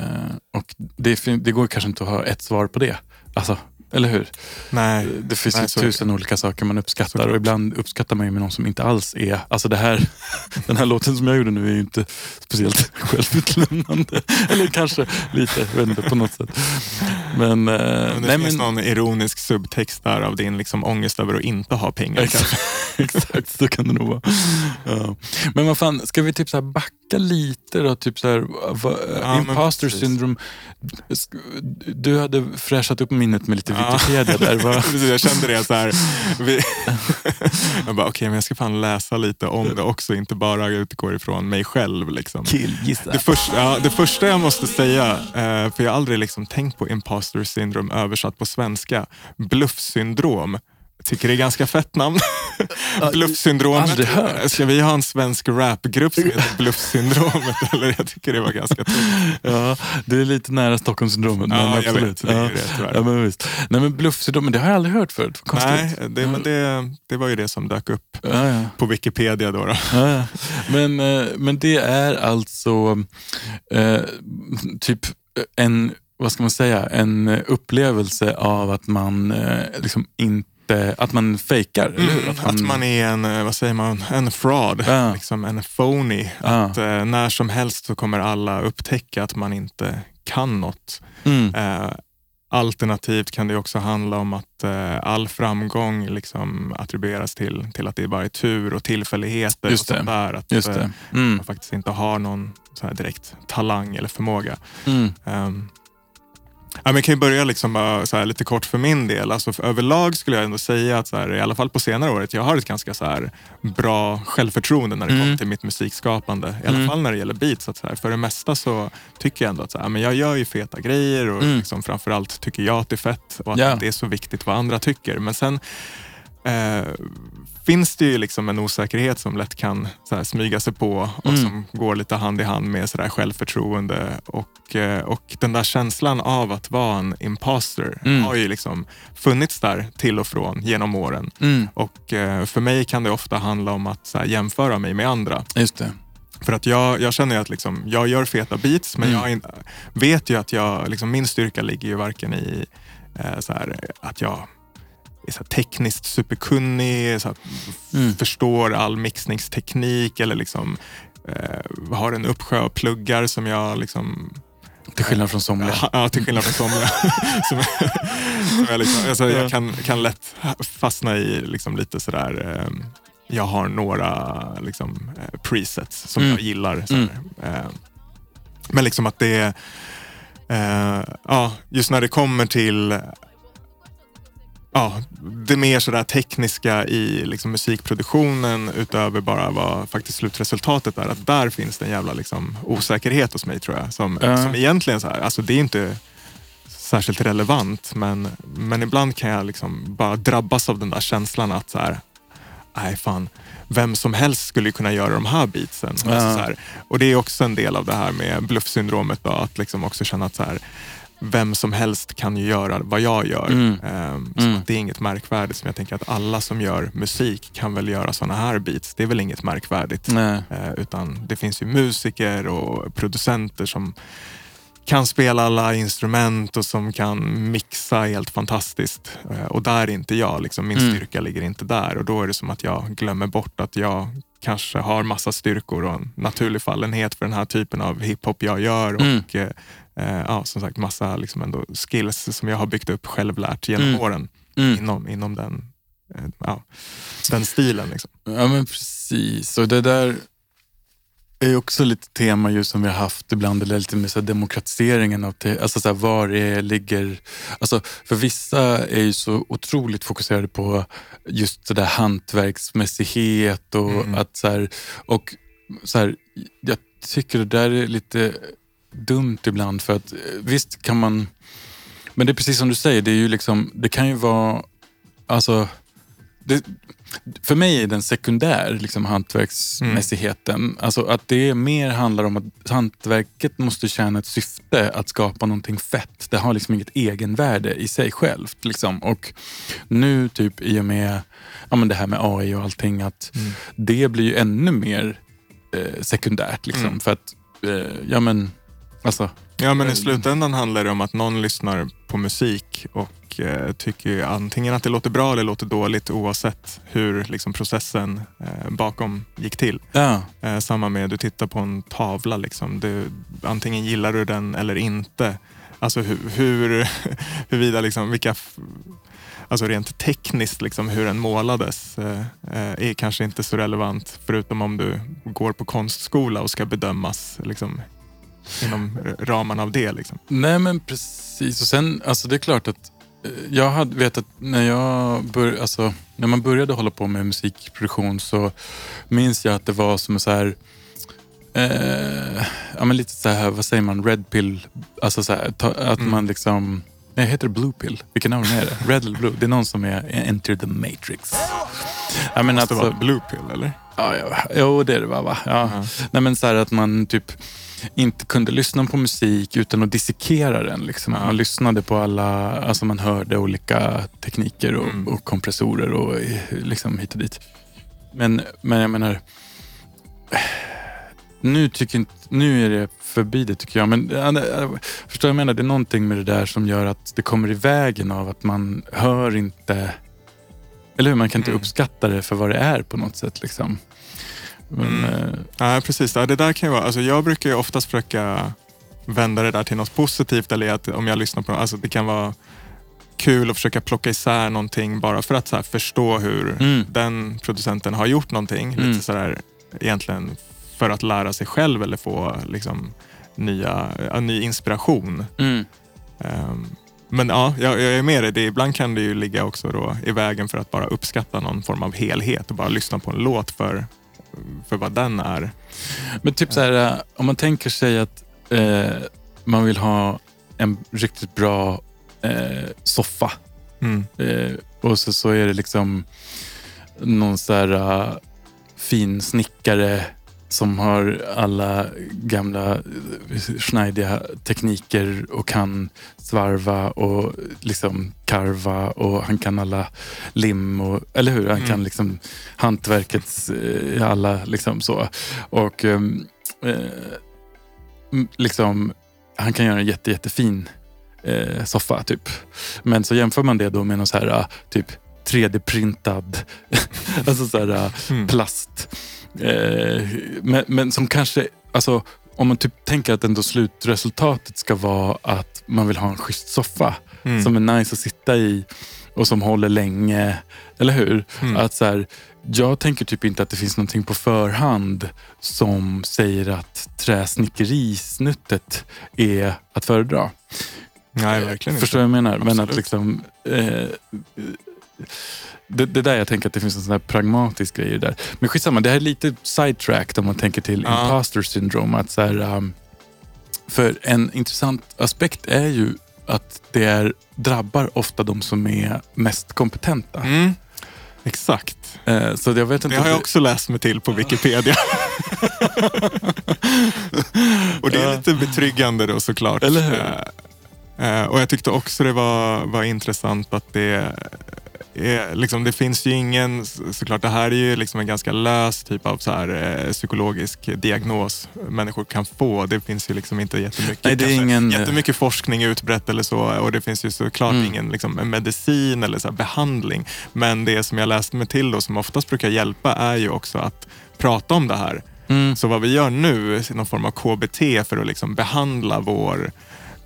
och det, det går kanske inte att ha ett svar på det. Alltså, eller hur? Nej, Det finns Nej, ju tusen olika saker man uppskattar Såklart. och ibland uppskattar man ju med någon som inte alls är... Alltså det här, den här låten som jag gjorde nu är ju inte speciellt självutlämnande. Eller kanske lite, jag vet inte, på något sätt. Men, eh, men det nej, finns men någon ironisk subtext där av din liksom ångest över att inte ha pengar. Exakt, exakt så kan det nog vara. Ja. Men vad fan, ska vi typ så backa lite då? Typ så här, Ja, imposter syndrome. Du hade fräschat upp minnet med lite Ja. Wikipedia där. Va? Jag kände det så här. Vi, jag bara, okej, men jag ska fan läsa lite om det också, inte bara utgå ifrån mig själv. Liksom. Kill, gissa. Det första, ja, det första jag måste säga, eh, för jag har aldrig liksom tänkt på imposter syndrome översatt på svenska, bluffsyndrom. Jag tycker det är ganska fett namn. Bluffsyndromet. aldrig hört. Ska vi ha en svensk rapgrupp som heter Bluffsyndromet? Eller jag tycker det var ganska tufft. Ja, det är lite nära Stockholmssyndromet. Ja, men jag absolut. vet, det är ja. det, ja, men visst. Nej, men bluffsyndromet, det har jag aldrig hört förut. Konstigt. Nej, det, men det, det var ju det som dök upp Ja, ja. på Wikipedia. Då, då. Men, eh, men det är alltså eh, typ en, vad ska man säga, en upplevelse av att man eh, liksom inte, att man fejkar. eller hur? Mm, att man är en, eh, vad säger man, en fraud, Ja. liksom en phony. Ja. Att eh, när som helst så kommer alla upptäcka att man inte kan något. Mm. Eh, alternativt kan det också handla om att eh, all framgång liksom attribueras till, till att det bara är tur och tillfälligheter Just och sånt där. Att Just eh. Mm. man faktiskt inte har någon så här direkt talang eller förmåga. Mm. Um, ja, men jag kan ju börja liksom här lite kort för min del. Alltså för överlag skulle jag ändå säga att så här, i alla fall på senare året, jag har ett ganska så här bra självförtroende när det Mm. kommer till mitt musikskapande. I alla Mm. fall när det gäller beats. Att så för det mesta så tycker jag ändå att så men jag gör ju feta grejer och Mm. liksom framförallt tycker jag att det är fett och att Ja. det är så viktigt vad andra tycker. Men sen eh, finns det ju liksom en osäkerhet som lätt kan här, smyga sig på och Mm. som går lite hand i hand med så där självförtroende. Och, eh, och den där känslan av att vara en imposter Mm. har ju liksom funnits där till och från genom åren. Mm. Och eh, för mig kan det ofta handla om att här, jämföra mig med andra. Just det. För att jag, jag känner att liksom, jag gör feta beats men Mm. jag in, vet ju att jag, liksom, min styrka ligger ju varken i eh, så här, att jag är så tekniskt superkunnig, så Mm. förstår all mixningsteknik eller liksom eh, har en uppsjö av pluggar som jag liksom Till skillnad från somliga. Ja, till skillnad från somliga. som, som jag, liksom, alltså, jag kan, kan lätt fastna i liksom lite sådär, eh, jag har några liksom, eh, presets som Mm. jag gillar. Här. Eh, men liksom att det eh, ja, just när det kommer till Ja, det mer sådär tekniska i liksom musikproduktionen utöver bara vad faktiskt slutresultatet är. Att där finns det en jävla liksom osäkerhet hos mig tror jag. Som, Ja. som egentligen så här, alltså det är inte särskilt relevant men, men ibland kan jag liksom bara drabbas av den där känslan att så här, nej fan, vem som helst skulle kunna göra de här beatsen. Alltså Ja. så här, och det är också en del av det här med bluffsyndromet då, att liksom också känna att så här, vem som helst kan ju göra vad jag gör. Mm. Ehm, så Mm. det är inget märkvärdigt. Som jag tänker att alla som gör musik kan väl göra sådana här beats. Det är väl inget märkvärdigt. Eh, utan det finns ju musiker och producenter som kan spela alla instrument och som kan mixa helt fantastiskt. Eh, och där är inte jag. Liksom, min Mm. styrka ligger inte där. Och då är det som att jag glömmer bort att jag kanske har massa styrkor och en naturlig fallenhet för den här typen av hiphop jag gör. Mm. Och eh, eh, ja, som sagt massa liksom ändå skills som jag har byggt upp självlärt genom Mm. åren Mm. inom, inom den, eh, ja, den stilen. Liksom. Ja men precis. Och det där är också lite tema just som vi har haft ibland, eller lite med så demokratiseringen av te- alltså så här, var det ligger... Alltså för vissa är ju så otroligt fokuserade på just det där hantverksmässighet och Mm. att så här, och så här, jag tycker det där är lite dumt ibland för att eh, visst kan man, men det är precis som du säger, det är ju liksom, det kan ju vara, alltså det, för mig är den sekundär, liksom hantverksmässigheten. Alltså att det mer handlar om att hantverket måste tjäna ett syfte att skapa någonting fett. Det har liksom inget egenvärde i sig självt. Liksom. Och nu typ i och med ja, men det här med AI och allting, att det blir ju ännu mer eh, sekundärt. Liksom, Mm. För att, eh, ja men, alltså, Ja, men i slutändan handlar det om att någon lyssnar på musik och eh, tycker antingen att det låter bra eller låter dåligt oavsett hur liksom, processen eh, bakom gick till. ja. Eh, samma med du tittar på en tavla. Liksom. Du, antingen gillar du den eller inte. Alltså hur, hur, huruvida, liksom, vilka, alltså rent tekniskt liksom, hur den målades eh, eh, är kanske inte så relevant förutom om du går på konstskola och ska bedömas liksom, inom ramarna av det. Liksom. Nej men precis. Och sen, alltså det är klart att eh, jag hade vet att när jag bör, alltså, när man började hålla på med musikproduktion så minns jag att det var som så här eh, ja, men lite så här, vad säger man, red pill. Alltså så här, ta, att Mm. man liksom, nej heter det blue pill? Vilken dem är det? Red eller blue? Det är någon som är enter the matrix. Ja, men Måste alltså, vara blue pill eller? Ja, ja, jo, det är det va? va? Ja. Ja. Nej, men så här att man typ inte kunde lyssna på musik utan att dissekera den. Liksom. Man lyssnade på alla, alltså man hörde olika tekniker och, Mm. och kompressorer och liksom hit och dit. Men, men jag menar, nu, tycker inte, nu är det förbi det tycker jag. Men förstår jag menar? Det är någonting med det där som gör att det kommer i vägen av att man hör inte eller hur? Man kan inte Mm. uppskatta det för vad det är på något sätt. Liksom. Men, Mm. eh, Ja, precis. Ja, det där kan ju vara, alltså jag brukar ju oftast försöka vända det där till något positivt. Eller att om jag lyssnar på alltså det kan vara kul att försöka plocka isär någonting bara för att så här, förstå hur Mm. den producenten har gjort någonting. Mm. Lite sådär, egentligen för att lära sig själv eller få liksom, nya, ny inspiration. mm. Ehm, men ja, jag, jag är med dig. Det, ibland kan det ju ligga också då i vägen för att bara uppskatta någon form av helhet och bara lyssna på en låt för, för vad den är. Men typ så här, eh, om man tänker sig att eh, man vill ha en riktigt bra eh, soffa. Mm. Eh, och så, så är det liksom någon så här uh, fin snickare som har alla gamla schneidiga tekniker och kan svarva och liksom karva och han kan alla lim och, eller hur? Han Mm. kan liksom hantverkets eh, alla liksom så. Och ehm, eh, liksom han kan göra en jätte, jättefin eh, soffa typ. Men så jämför man det då med någon så här typ 3D-printad alltså så här, Mm. plast. Eh, men, men som kanske, alltså, om man typ tänker att ändå slutresultatet ska vara att man vill ha en schysst soffa Mm. som är nice att sitta i och som håller länge. Eller hur? Mm. Att så här, jag tänker typ inte att det finns någonting på förhand som säger att träsnickerisnuttet är att föredra. Nej, verkligen inte. Förstår du vad jag menar? Men att liksom... Eh, det, det där jag tänker att det finns en sån här pragmatisk grej där. Men skitsamma, det här är lite sidetracked om man tänker till Ja. imposter syndrome. Att så här, um, för en intressant aspekt är ju att det är, drabbar ofta de som är mest kompetenta. Mm. Exakt. Eh, så jag vet inte Det har jag också läst mig till på Wikipedia. och det är lite betryggande då såklart. Eller hur? Eh, eh, och jag tyckte också det var, var intressant att det är, liksom, det finns ju ingen, såklart det här är ju liksom en ganska lös typ av så här, eh, psykologisk diagnos människor kan få. Det finns ju liksom inte jättemycket, Nej, det är kanske ingen, eh, jättemycket forskning utbrett eller så och det finns ju såklart Mm. ingen liksom, medicin eller så här, behandling. Men det som jag läste mig till och som oftast brukar hjälpa är ju också att prata om det här. Mm. Så vad vi gör nu någon form av KBT för att liksom behandla vår,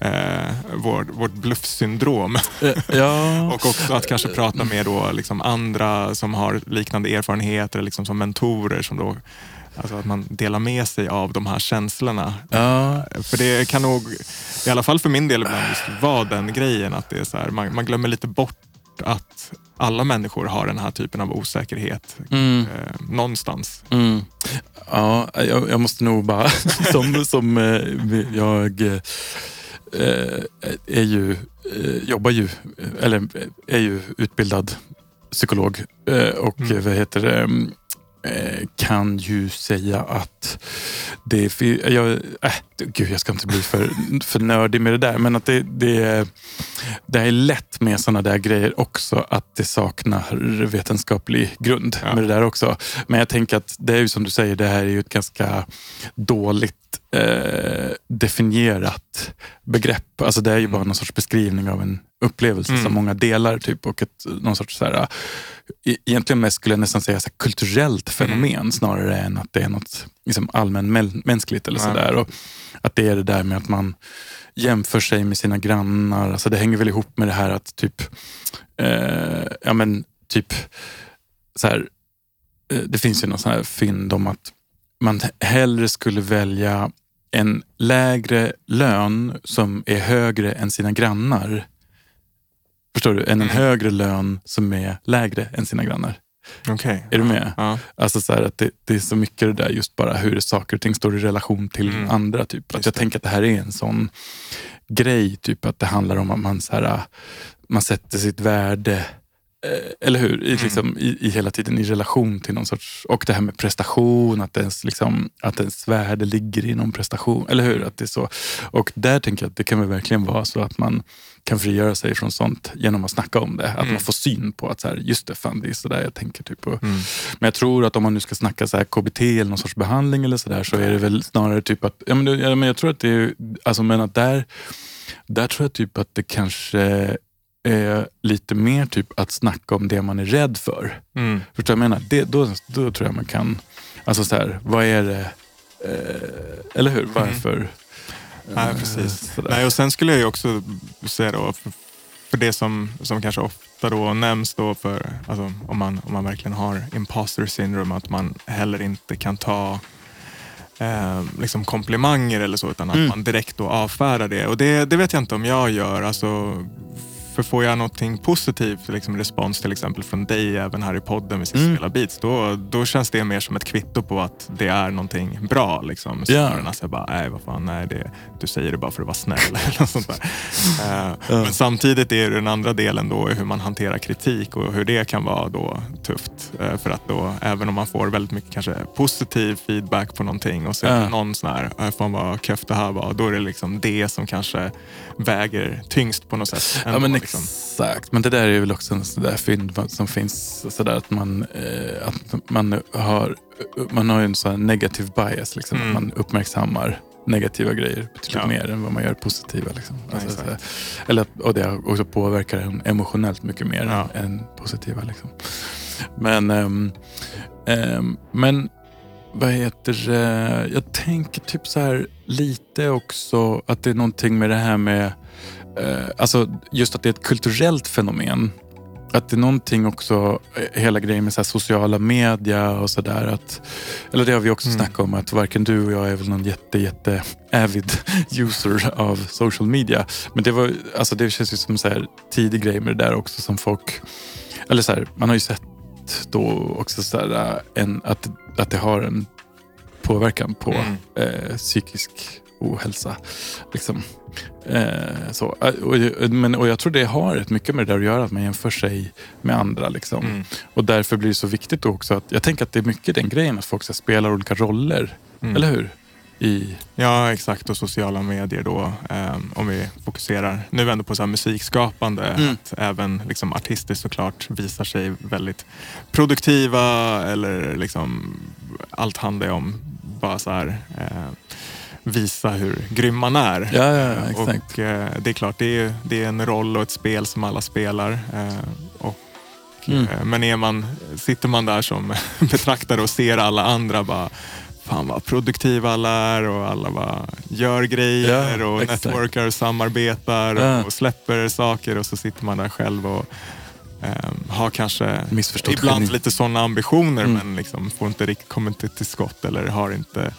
eh, vår, vårt bluffsyndrom. Eh, ja, Och också att kanske prata med då liksom andra som har liknande erfarenheter, liksom som mentorer. Som då, alltså att man delar med sig av de här känslorna. ja, För det kan nog, i alla fall för min del ibland, just vara den grejen att det är så här, man, man glömmer lite bort att alla människor har den här typen av osäkerhet mm. eh, någonstans. Mm. Ja, jag, jag måste nog bara, som, som eh, jag eh, är ju, eh, jobbar ju, eller är ju utbildad psykolog eh, och Mm. vad heter det, eh, kan ju säga att det är, jag, äh, gud jag ska inte bli för, för nördig med det där, men att det, det, är- det är lätt med sådana där grejer också att det saknar vetenskaplig grund Ja. med det där också. Men jag tänker att det är ju som du säger, det här är ju ett ganska dåligt eh, definierat begrepp. Alltså det är ju bara någon sorts beskrivning av en upplevelse Mm. som många delar. Typ, och ett, någon sorts så här, egentligen mest skulle jag nästan säga så här, kulturellt fenomen snarare än att det är något liksom, allmänmänskligt eller. Och Att det är det där med att man jämför sig med sina grannar. Alltså det hänger väl ihop med det här att typ, eh, ja men typ så här, eh, det finns ju någon sån här fynd om att man hellre skulle välja en lägre lön som är högre än sina grannar. Förstår du? Än en Mm. högre lön som är lägre än sina grannar. Okej. Är du med? Ja. Alltså så att det, det är så mycket det där just bara hur saker och ting står i relation till Mm. andra. Typ. Att Just jag det. tänker att det här är en sån grej, typ att det handlar om att man, så här, man sätter sitt värde eller hur? I, Mm. liksom, i, i hela tiden i relation till någon sorts... Och det här med prestation, att ens, liksom, att ens värde ligger i någon prestation. Eller hur? Att det är så. Och där tänker jag att det kan väl verkligen vara så att man kan frigöra sig från sånt genom att snacka om det. Att Mm. man får syn på att så här, just det, fan, det är sådär jag tänker. Typ. Och, Mm. men jag tror att om man nu ska snacka så här KBT eller någon sorts behandling eller sådär så är det väl snarare typ att, ja men, ja, men jag tror att det är, alltså men att där, där tror jag typ att det kanske är lite mer typ att snacka om det man är rädd för. Mm. Förstår du vad jag menar? Det, då, då tror jag man kan, alltså så här, vad är det, eh, eller hur? Varför? Nej, eh, precis. sådär. Nej, och sen skulle jag ju också säga då, för, för det som, som kanske ofta då nämns då för, alltså, om, man, om man verkligen har imposter syndrome, att man heller inte kan ta eh, liksom komplimanger eller så, utan att Mm. man direkt då avfärdar det. Och det, det vet jag inte om jag gör. Alltså, för får jag någonting positivt, liksom respons till exempel från dig även här i podden med Mm. Spela Beats, då, då känns det mer som ett kvitto på att det är någonting bra. Liksom. Snarare än att jag bara, nej vad fan, nej, det, du säger det bara för att vara snäll. eller sånt där. Eh, Ja. Men samtidigt är den andra delen då hur man hanterar kritik och hur det kan vara då tufft. Eh, För att då, även om man får väldigt mycket kanske positiv feedback på någonting och så Ja. någon sån här, "Äh, fan vad köft det här var, då är det liksom det som kanske väger tyngst på något sätt. Ja men liksom. Exakt, men det där är väl också en sån där fynd som finns sådär att man, eh, att man har man har en sån negativ bias, liksom, Mm. att man uppmärksammar negativa grejer betydligt Ja. mer än vad man gör positiva. Liksom. Alltså, så här, eller och det också påverkar en emotionellt mycket mer Ja. än, positiva. Liksom. Men, ehm, ehm, men vad heter det? Jag tänker typ så här lite också att det är någonting med det här med, eh, alltså just att det är ett kulturellt fenomen. Att det är någonting också, eh, hela grejen med så sociala media och sådär. Eller det har vi också Mm. snackat om, att varken du och jag är väl någon jätte, jätte avid user av social media. Men det, var, alltså det känns ju som så här tidig grej med det där också som folk, eller så här, man har ju sett då också så här, äh, en, att, att det har en påverkan på Mm. eh, psykisk ohälsa. Liksom. Eh, så. Eh, Och, jag- men, och jag tror det har rätt mycket med det där att göra, att man jämför sig med andra. Liksom. Mm. Och därför blir det så viktigt också att, jag tänker att det är mycket den grejen att folk så spelar olika roller. Mm. Eller hur? I, Ja, exakt. Och sociala medier då. ehm, om vi fokuserar nu ändå på så här musikskapande. Mm. Att även liksom artistiskt såklart visar sig väldigt produktiva. Eller liksom allt handlar ju om bara så här eh, visa hur grym man är. ja, ja, ja, exakt. Och eh, det är klart, det är, det är en roll och ett spel som alla spelar. Eh, och, Mm. eh, men är man, sitter man där som betraktare och ser alla andra bara Fan vad produktiva alla är och alla bara gör grejer och exakt. networkar och samarbetar och släpper saker och så sitter man där själv och eh, har kanske ibland geni. lite sådana ambitioner Mm. men liksom får inte riktigt, kommer inte till skott eller har inte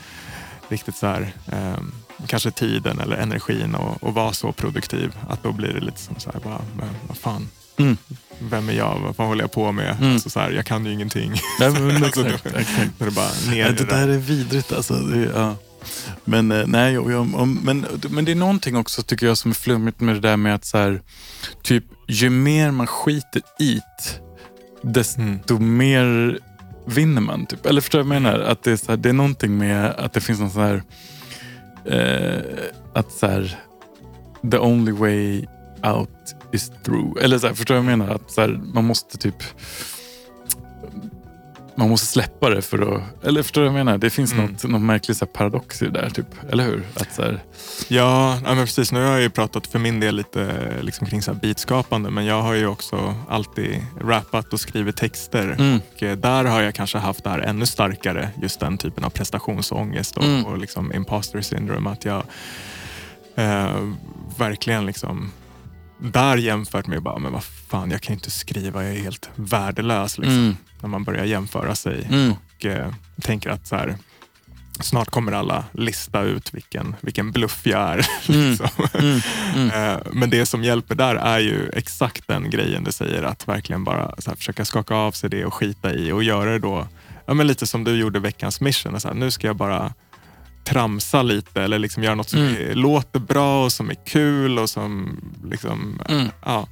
riktigt så här, ehm, kanske tiden eller energin att att vara så produktiv. Att då blir det lite som så här, bara, men vad fan, Mm. vem är jag? Vad fan håller jag på med? Mm. Alltså så här, jag kan ju ingenting. Ja, men, Alltså, exakt, exakt. det bara ner i det där är vidrigt alltså. Det, ja. Men, eh, nej, och jag, och, men, men det är någonting också tycker jag som är flummigt med det där med att så här, typ, ju mer man skiter i det, desto mer vinner man. Typ. Eller förstår du vad jag menar? Att det, är så här, det är någonting med att det finns någon sån här, eh, att så här, the only way out is through. Eller så här, förstår du vad jag menar? Att så här, man måste typ man måste släppa det för att... Eller förstår du vad jag menar? Det finns Mm. något, något märkligt så paradox i det där. Typ. Eller hur? Att så här, Ja, ja men precis. Nu har jag ju pratat för min del lite liksom kring så här beatskapande men jag har ju också alltid rappat och skrivit texter. Mm. Och eh, där har jag kanske haft det här ännu starkare, just den typen av prestationsångest och, Mm. och liksom imposter syndrome. Att jag eh, verkligen liksom där jämfört med bara, men vad fan, jag kan inte skriva, jag är helt värdelös. Liksom, Mm. När man börjar jämföra sig Mm. och eh, tänker att så här, snart kommer alla lista ut vilken, vilken bluff jag är. Mm. liksom. Mm. Mm. Eh, Men det som hjälper där är ju exakt den grejen du säger, att verkligen bara så här, försöka skaka av sig det och skita i och göra det då, ja, men lite som du gjorde veckans mission. Så här, nu ska jag bara tramsa lite eller liksom göra något som Mm. är, låter bra och som är kul och som liksom, Mm. ja,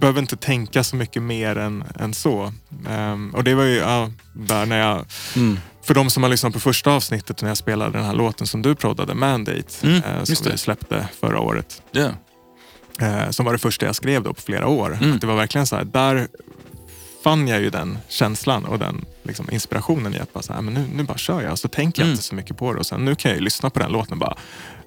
behöver inte tänka så mycket mer än, än så. Ehm, och det var ju ja, där när jag Mm. för de som har lyssnat på första avsnittet när jag spelade den här låten som du proddade, Mandate, Mm, just som vi släppte förra året. Ja. Eh, som var det första jag skrev då på flera år. Mm. Att det var verkligen så här, där fann jag ju den känslan och den liksom, inspirationen i att bara så här, men nu, nu bara kör jag och så tänker jag Mm. inte så mycket på det. Och sen nu kan jag ju lyssna på den låten och bara,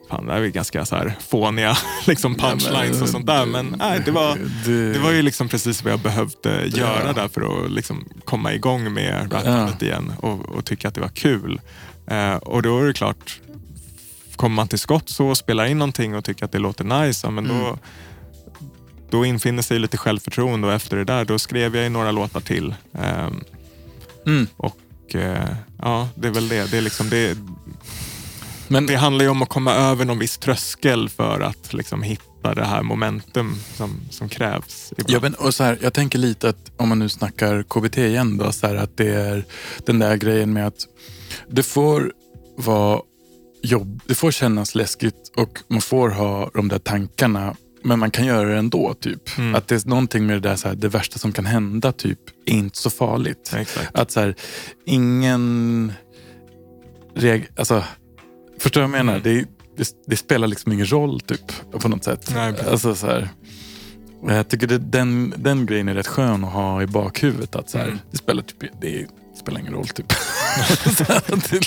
fan det här är ganska så här fåniga liksom punchlines och sånt där. Men nej, det var, Det, det var ju liksom precis vad jag behövde göra där för att liksom komma igång med rappandet igen och, och tycka att det var kul. Eh, och då är det klart, kommer man till skott så och spelar in någonting och tycker att det låter nice, men Mm. då, då infinner sig lite självförtroende och efter det där då skrev jag ju några låtar till. Ehm, Mm. och eh, ja, det är väl det. Det, är liksom det. Men, det handlar ju om att komma över någon viss tröskel för att liksom hitta det här momentum som, som krävs. ibland. Ja, men, och så här, jag tänker lite att om man nu snackar KBT igen då, så här, att det är den där grejen med att det får vara jobb, det får kännas läskigt och man får ha de där tankarna men man kan göra det ändå. Typ. Mm. Att det är någonting med det där, så här, det värsta som kan hända typ, är inte så farligt. Exakt. Att så här, ingen... Reg, alltså, förstår du vad jag menar? Mm. Det, det, det spelar liksom ingen roll typ, på något sätt. Nej, precis. alltså, så här, jag tycker det, den, den grejen är rätt skön att ha i bakhuvudet. Att så här, Mm. det, spelar typ, det spelar ingen roll typ. Nej,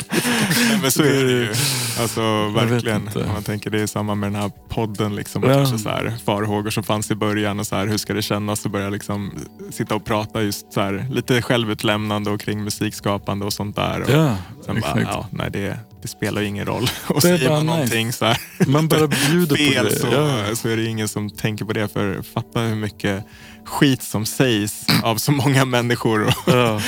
men så är det ju. Alltså verkligen. Om man tänker det är samma med den här podden. Liksom, Ja. kanske så här, farhågor som fanns i början och så här, hur ska det kännas att börja liksom, sitta och prata just så här, lite självutlämnande och kring musikskapande och sånt där. Och ja, sen bara, ja, nej, det, det spelar ju ingen roll. Och säger bara man någonting så här, Man bara bjuder på fel det. så, Ja. så är det ingen som tänker på det. För fatta hur mycket skit som sägs av så många människor. Ja,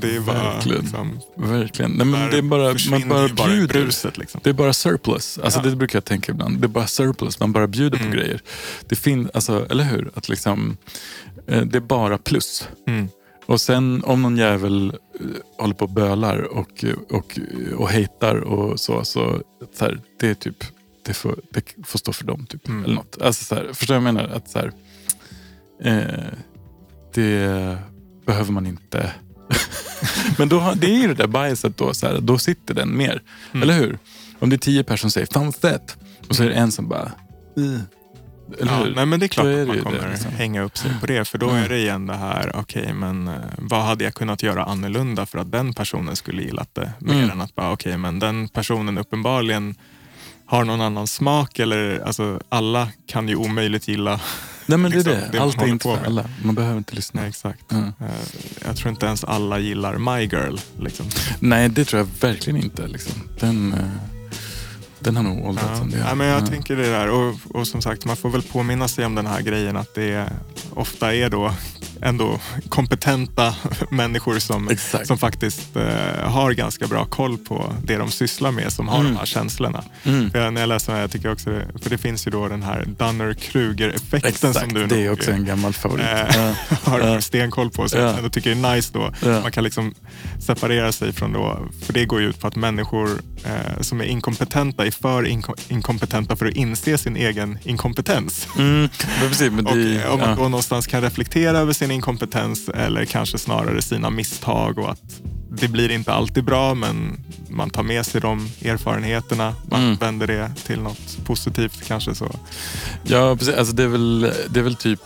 det är bara, Verkligen. liksom, verkligen. Nej, men det är bara, man bara ju bara bjuder. bruset. Liksom. Det är bara surplus. Alltså Ja. Det brukar jag tänka ibland. Det är bara surplus. Man bara bjuder Mm. på grejer. Det finns, alltså, eller hur? Att liksom, eh, det är bara plus. Mm. Och sen om någon jävel eh, håller på och bölar och, och, och hatar och så, så, så här, det är typ, det får, det får stå för dem. Typ, Mm. eller något. Alltså, så här, förstår du vad jag menar? Att, så här, eh, det behöver man inte. Men då, det är ju det där biaset då, så här, då sitter den mer. Mm. Eller hur? Om det är tio personer som säger fan fett och så är det en som bara. Eller Ja, nej, men det är klart är att man kommer det, liksom. hänga upp sig på det. För då Mm. är det igen det här, okej men eh, vad hade jag kunnat göra annorlunda för att den personen skulle gillat det? Mer Mm. än att bara, okej men den personen uppenbarligen har någon annan smak eller alltså alla kan ju omöjligt gilla. Nej men det är liksom, det. det Allt är inte för alla. Man behöver inte lyssna. Nej, exakt. Mm. Jag tror inte ens alla gillar My Girl. Liksom. Nej, det tror jag verkligen inte. Liksom. Den, eh, den har nog åldrats Ja. en del. Ja, men jag Ja. tänker det där. Och, och som sagt, man får väl påminna sig om den här grejen att det ofta är då ändå kompetenta människor som, Exakt. som faktiskt eh, har ganska bra koll på det de sysslar med, som har Mm. de här känslorna. Mm. För jag, när jag läser den här, jag tycker också det, för det finns ju då den här Dunner-Kruger-effekten som du det är nog, också en gammal favorit. eh, Ja. har Ja. stenkoll på. Så Ja. jag tycker det är nice då. Ja. Man kan liksom separera sig från då, för det går ju ut på att människor eh, som är inkompetenta är för inko- inkompetenta för att inse sin egen inkompetens. Mm, men precis, men Och det, eh, om man då någonstans kan reflektera över sin inkompetens eller kanske snarare sina misstag och att det blir inte alltid bra men man tar med sig de erfarenheterna, man Mm. vänder det till något positivt kanske så. Ja, precis. Alltså det, är väl, det är väl typ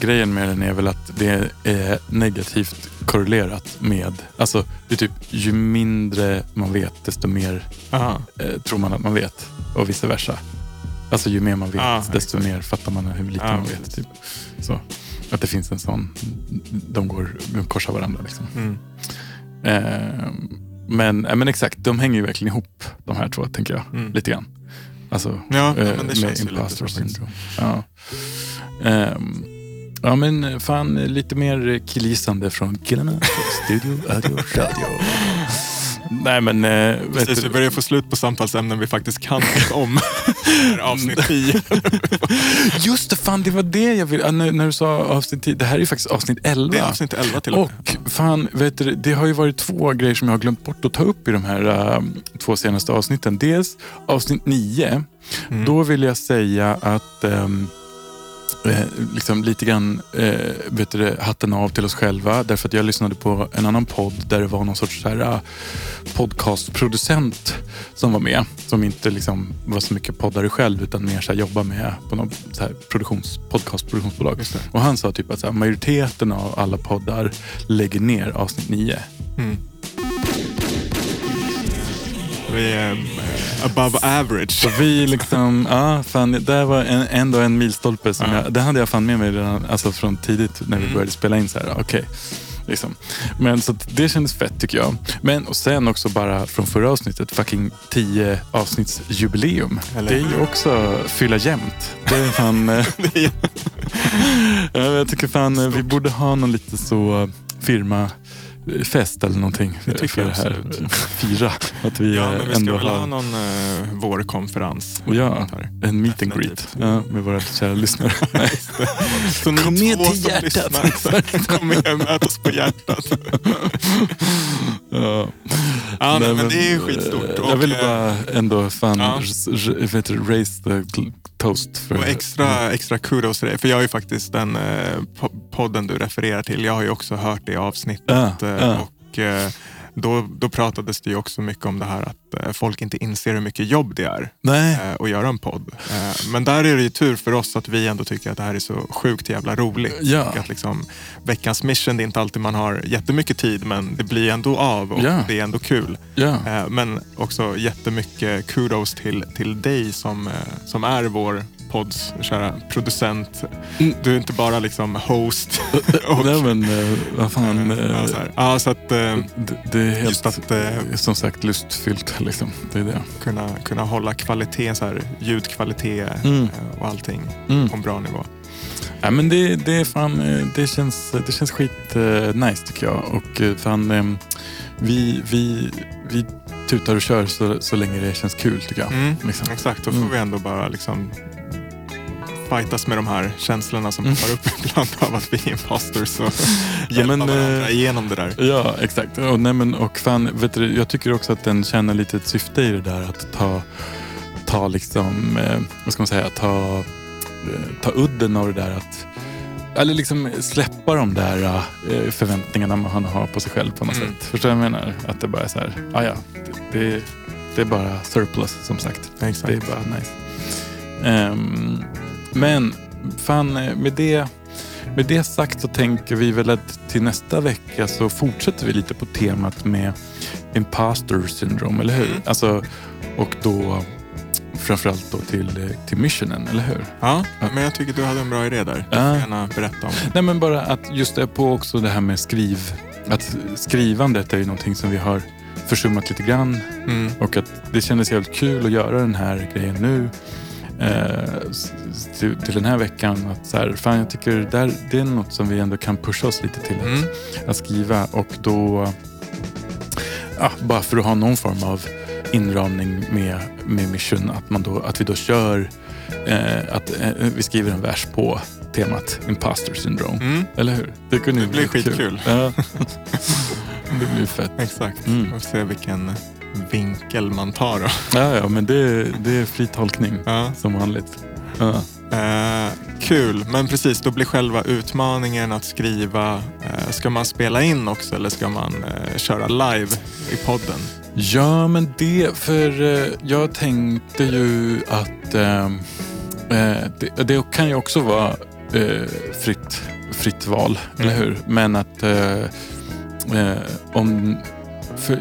grejen med den är väl att det är negativt korrelerat med, alltså det är typ ju mindre man vet desto mer Aha. eh, tror man att man vet och vice versa. Alltså ju mer man vet Ja, desto mer fattar man hur lite Ja, man vet. Typ. Så, att det finns en sån, de går de korsar varandra. Liksom. Mm. Eh, men, eh, men exakt, de hänger ju verkligen ihop de här två tänker jag. Mm. Lite grann. Alltså, Ja, eh, men det känns ju lite så. Ja. Ehm, ja men fan lite mer killgissande från killarna på Studio Audio Radio. Nej men... Eh, Precis, vi börjar få slut på samtalsämnen vi faktiskt kan om. Avsnitt 10. Just det, fan det var det jag ville... När, när du sa avsnitt 10, det här är ju faktiskt avsnitt 11. Det är avsnitt 11 till och med. Och fan, vet du, det har ju varit två grejer som jag har glömt bort att ta upp i de här äh, två senaste avsnitten. Dels avsnitt 9. Mm. Då vill jag säga att ehm, eh, liksom lite grann eh, vet du, hatten av till oss själva. Därför att jag lyssnade på en annan podd där det var någon sorts så här, äh, podcastproducent som var med. Som inte liksom var så mycket poddare själv utan mer så här, jobba med på något så här, produktions, podcastproduktionsbolag. Och han sa typ att så här, majoriteten av alla poddar lägger ner avsnitt 9. Mm. Vi eh, above average. Så vi liksom, ja, fan, det var en, ändå en milstolpe. Som Ja. jag, det hade jag fan med mig redan alltså från tidigt när vi Mm. började spela in. så här, okej. Liksom. Men så det kändes fett tycker jag. Men och sen också bara från förra avsnittet, fucking 10 avsnittsjubileum. Eller Det är ju också fylla jämnt. Det är fan... eh, jag tycker fan eh, vi borde ha någon lite så firmafest eller någonting. Det tycker det här. absolut. Fira. Att vi, ja, men vi ska väl ha någon uh, vårkonferens. och ja, en meet and greet ja, med våra kära lyssnare. Så Kom med till hjärtat. lyssnar, Kom med, möt oss på hjärtat. ja. Ja, nej, men det är ju skitstort. eh, Och, Jag ville eh, bara ändå fan ja. vet raise the toast. För, Och extra, extra kudos till dig. För jag har ju faktiskt den eh, po- podden du refererar till. Jag har ju också hört det avsnittet. Ja, ja. Och eh, då, då pratades det ju också mycket om det här att eh, folk inte inser hur mycket jobb det är Nej. eh, att göra en podd. Men där är det ju tur för oss att vi ändå tycker att det här är så sjukt jävla roligt. Ja. Och att liksom, veckans mission, det är inte alltid man har jättemycket tid men det blir ändå av och Ja. det är ändå kul. Ja. Men också jättemycket kudos till, till dig som, som är vår podds kära producent. Mm. Du är inte bara liksom host. och, Nej men eh, vad fan. eh, eh, ja, så ja, så att eh, det, det är helt att som sagt lustfyllt. Liksom. Det är det. kunna, kunna hålla kvalitet, så här, ljudkvalitet Mm. och allting Mm. på en bra nivå. Ja, men det, det, är fan, det, känns, det känns skit nice tycker jag. Och fan, vi, vi, vi tutar och kör så, så länge det känns kul tycker jag. Mm. Liksom. Exakt, då får Mm. vi ändå bara liksom fightas med de här känslorna som Mm. poppar upp ibland av att vi är imposters och Ja, hjälpa men, varandra eh, igenom det där. Ja, exakt. Och, nej, men, och fan, vet du, jag tycker också att den känner lite ett syfte i det där att ta, ta liksom, eh, vad ska man säga, ta, eh, ta udden av det där att eller liksom släppa de där eh, förväntningarna man har på sig själv på något Mm. sätt. Förstår du vad jag menar? Att det bara är så här, ah, ja, det, det, det är bara surplus som sagt. Exakt. Det är bara nice. Ehm, men fan, eh, med det, med det sagt så tänker vi väl att till nästa vecka så fortsätter vi lite på temat med imposter syndrome, eller hur? Alltså, och då framförallt då till, eh, till missionen, eller hur? Ja, men jag tycker du hade en bra idé där. Du Ja. får gärna berätta om det. Nej men bara att just det på också det här med skriv. Att skrivandet är ju någonting som vi har försummat lite grann. Mm. Och att det kändes jävligt kul att göra den här grejen nu. Eh, till, till den här veckan. Att så här, fan, jag tycker det, där, det är något som vi ändå kan pusha oss lite till att, Mm. att skriva. Och då, ja, bara för att ha någon form av inramning med, med mission. Att, man då, att vi då kör, eh, att eh, vi skriver en vers på temat imposter syndrome. Mm. Eller hur? Det, kunde Det blir bli kul. skitkul. Ja. det blir fett. Exakt. Mm. Vi får se vilken vinkel man tar då. Ja, ja, men det, det är fri tolkning Ja. som vanligt. Ja. Eh, kul, men precis, då blir själva utmaningen att skriva. Eh, ska man spela in också eller ska man eh, köra live i podden? ja, men det, för eh, jag tänkte ju att ehm, eh, det, det kan ju också vara eh, fritt, fritt val, eller hur? Men att eh, om för,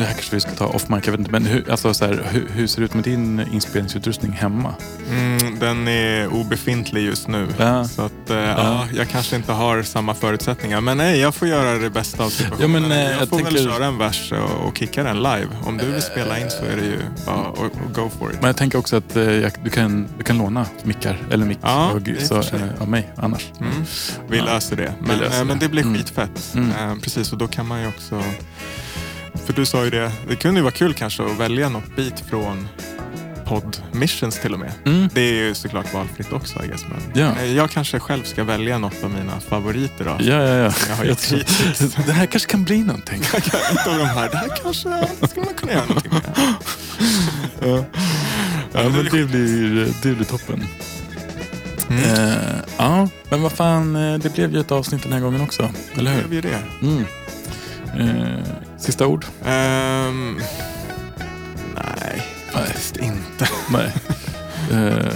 det här kanske vi ska ta off mic, jag vet inte. Men hur, alltså, så här, hur, hur ser det ut med din inspelningsutrustning hemma? Mm, den är obefintlig just nu. Ja. Så att, eh, ja. jag kanske inte har samma förutsättningar. Men nej, jag får göra det bästa av situationen. Ja, men, eh, jag, jag får väl tänker- köra en vers och, och kicka den live. Om du vill spela in så är det ju bara att att go for it. Men jag tänker också att eh, jag, du, kan, du kan låna mickar, eller mick Ja, och, och så, eh, av mig annars. Mm. Vi Ja. löser det. Men, löser eh, det. men det blir Mm. skitfett. Mm. Eh, precis, och då kan man ju också... För du sa ju det, det kunde ju vara kul kanske att välja något bit från podd missions till och med. Mm. Det är ju såklart valfritt också I guess, men Ja. eh, jag kanske själv ska välja något av mina favoriter. Då. Ja, ja, ja. Jag har Jag tror, det här kanske kan bli någonting. Ett av de här, det här kanske skulle man kunna göra någonting med. Ja, ja men det blir, det blir toppen. Mm. Eh, ja, men vad fan, eh, det blev ju ett avsnitt den här gången också. Eller Det hur? blir det. Mm. Eh, sista ord? Ehm, nej, faktiskt inte. Nej. Eh,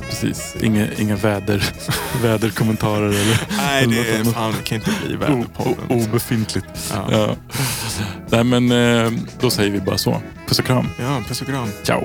precis, inga, inga väder, väderkommentarer eller Nej, det, är, fan, det kan inte bli väderpodden. o- obefintligt. Ja. Ja. Nej men eh, då säger vi bara så. Puss och kram. Ja, puss och kram. Ciao.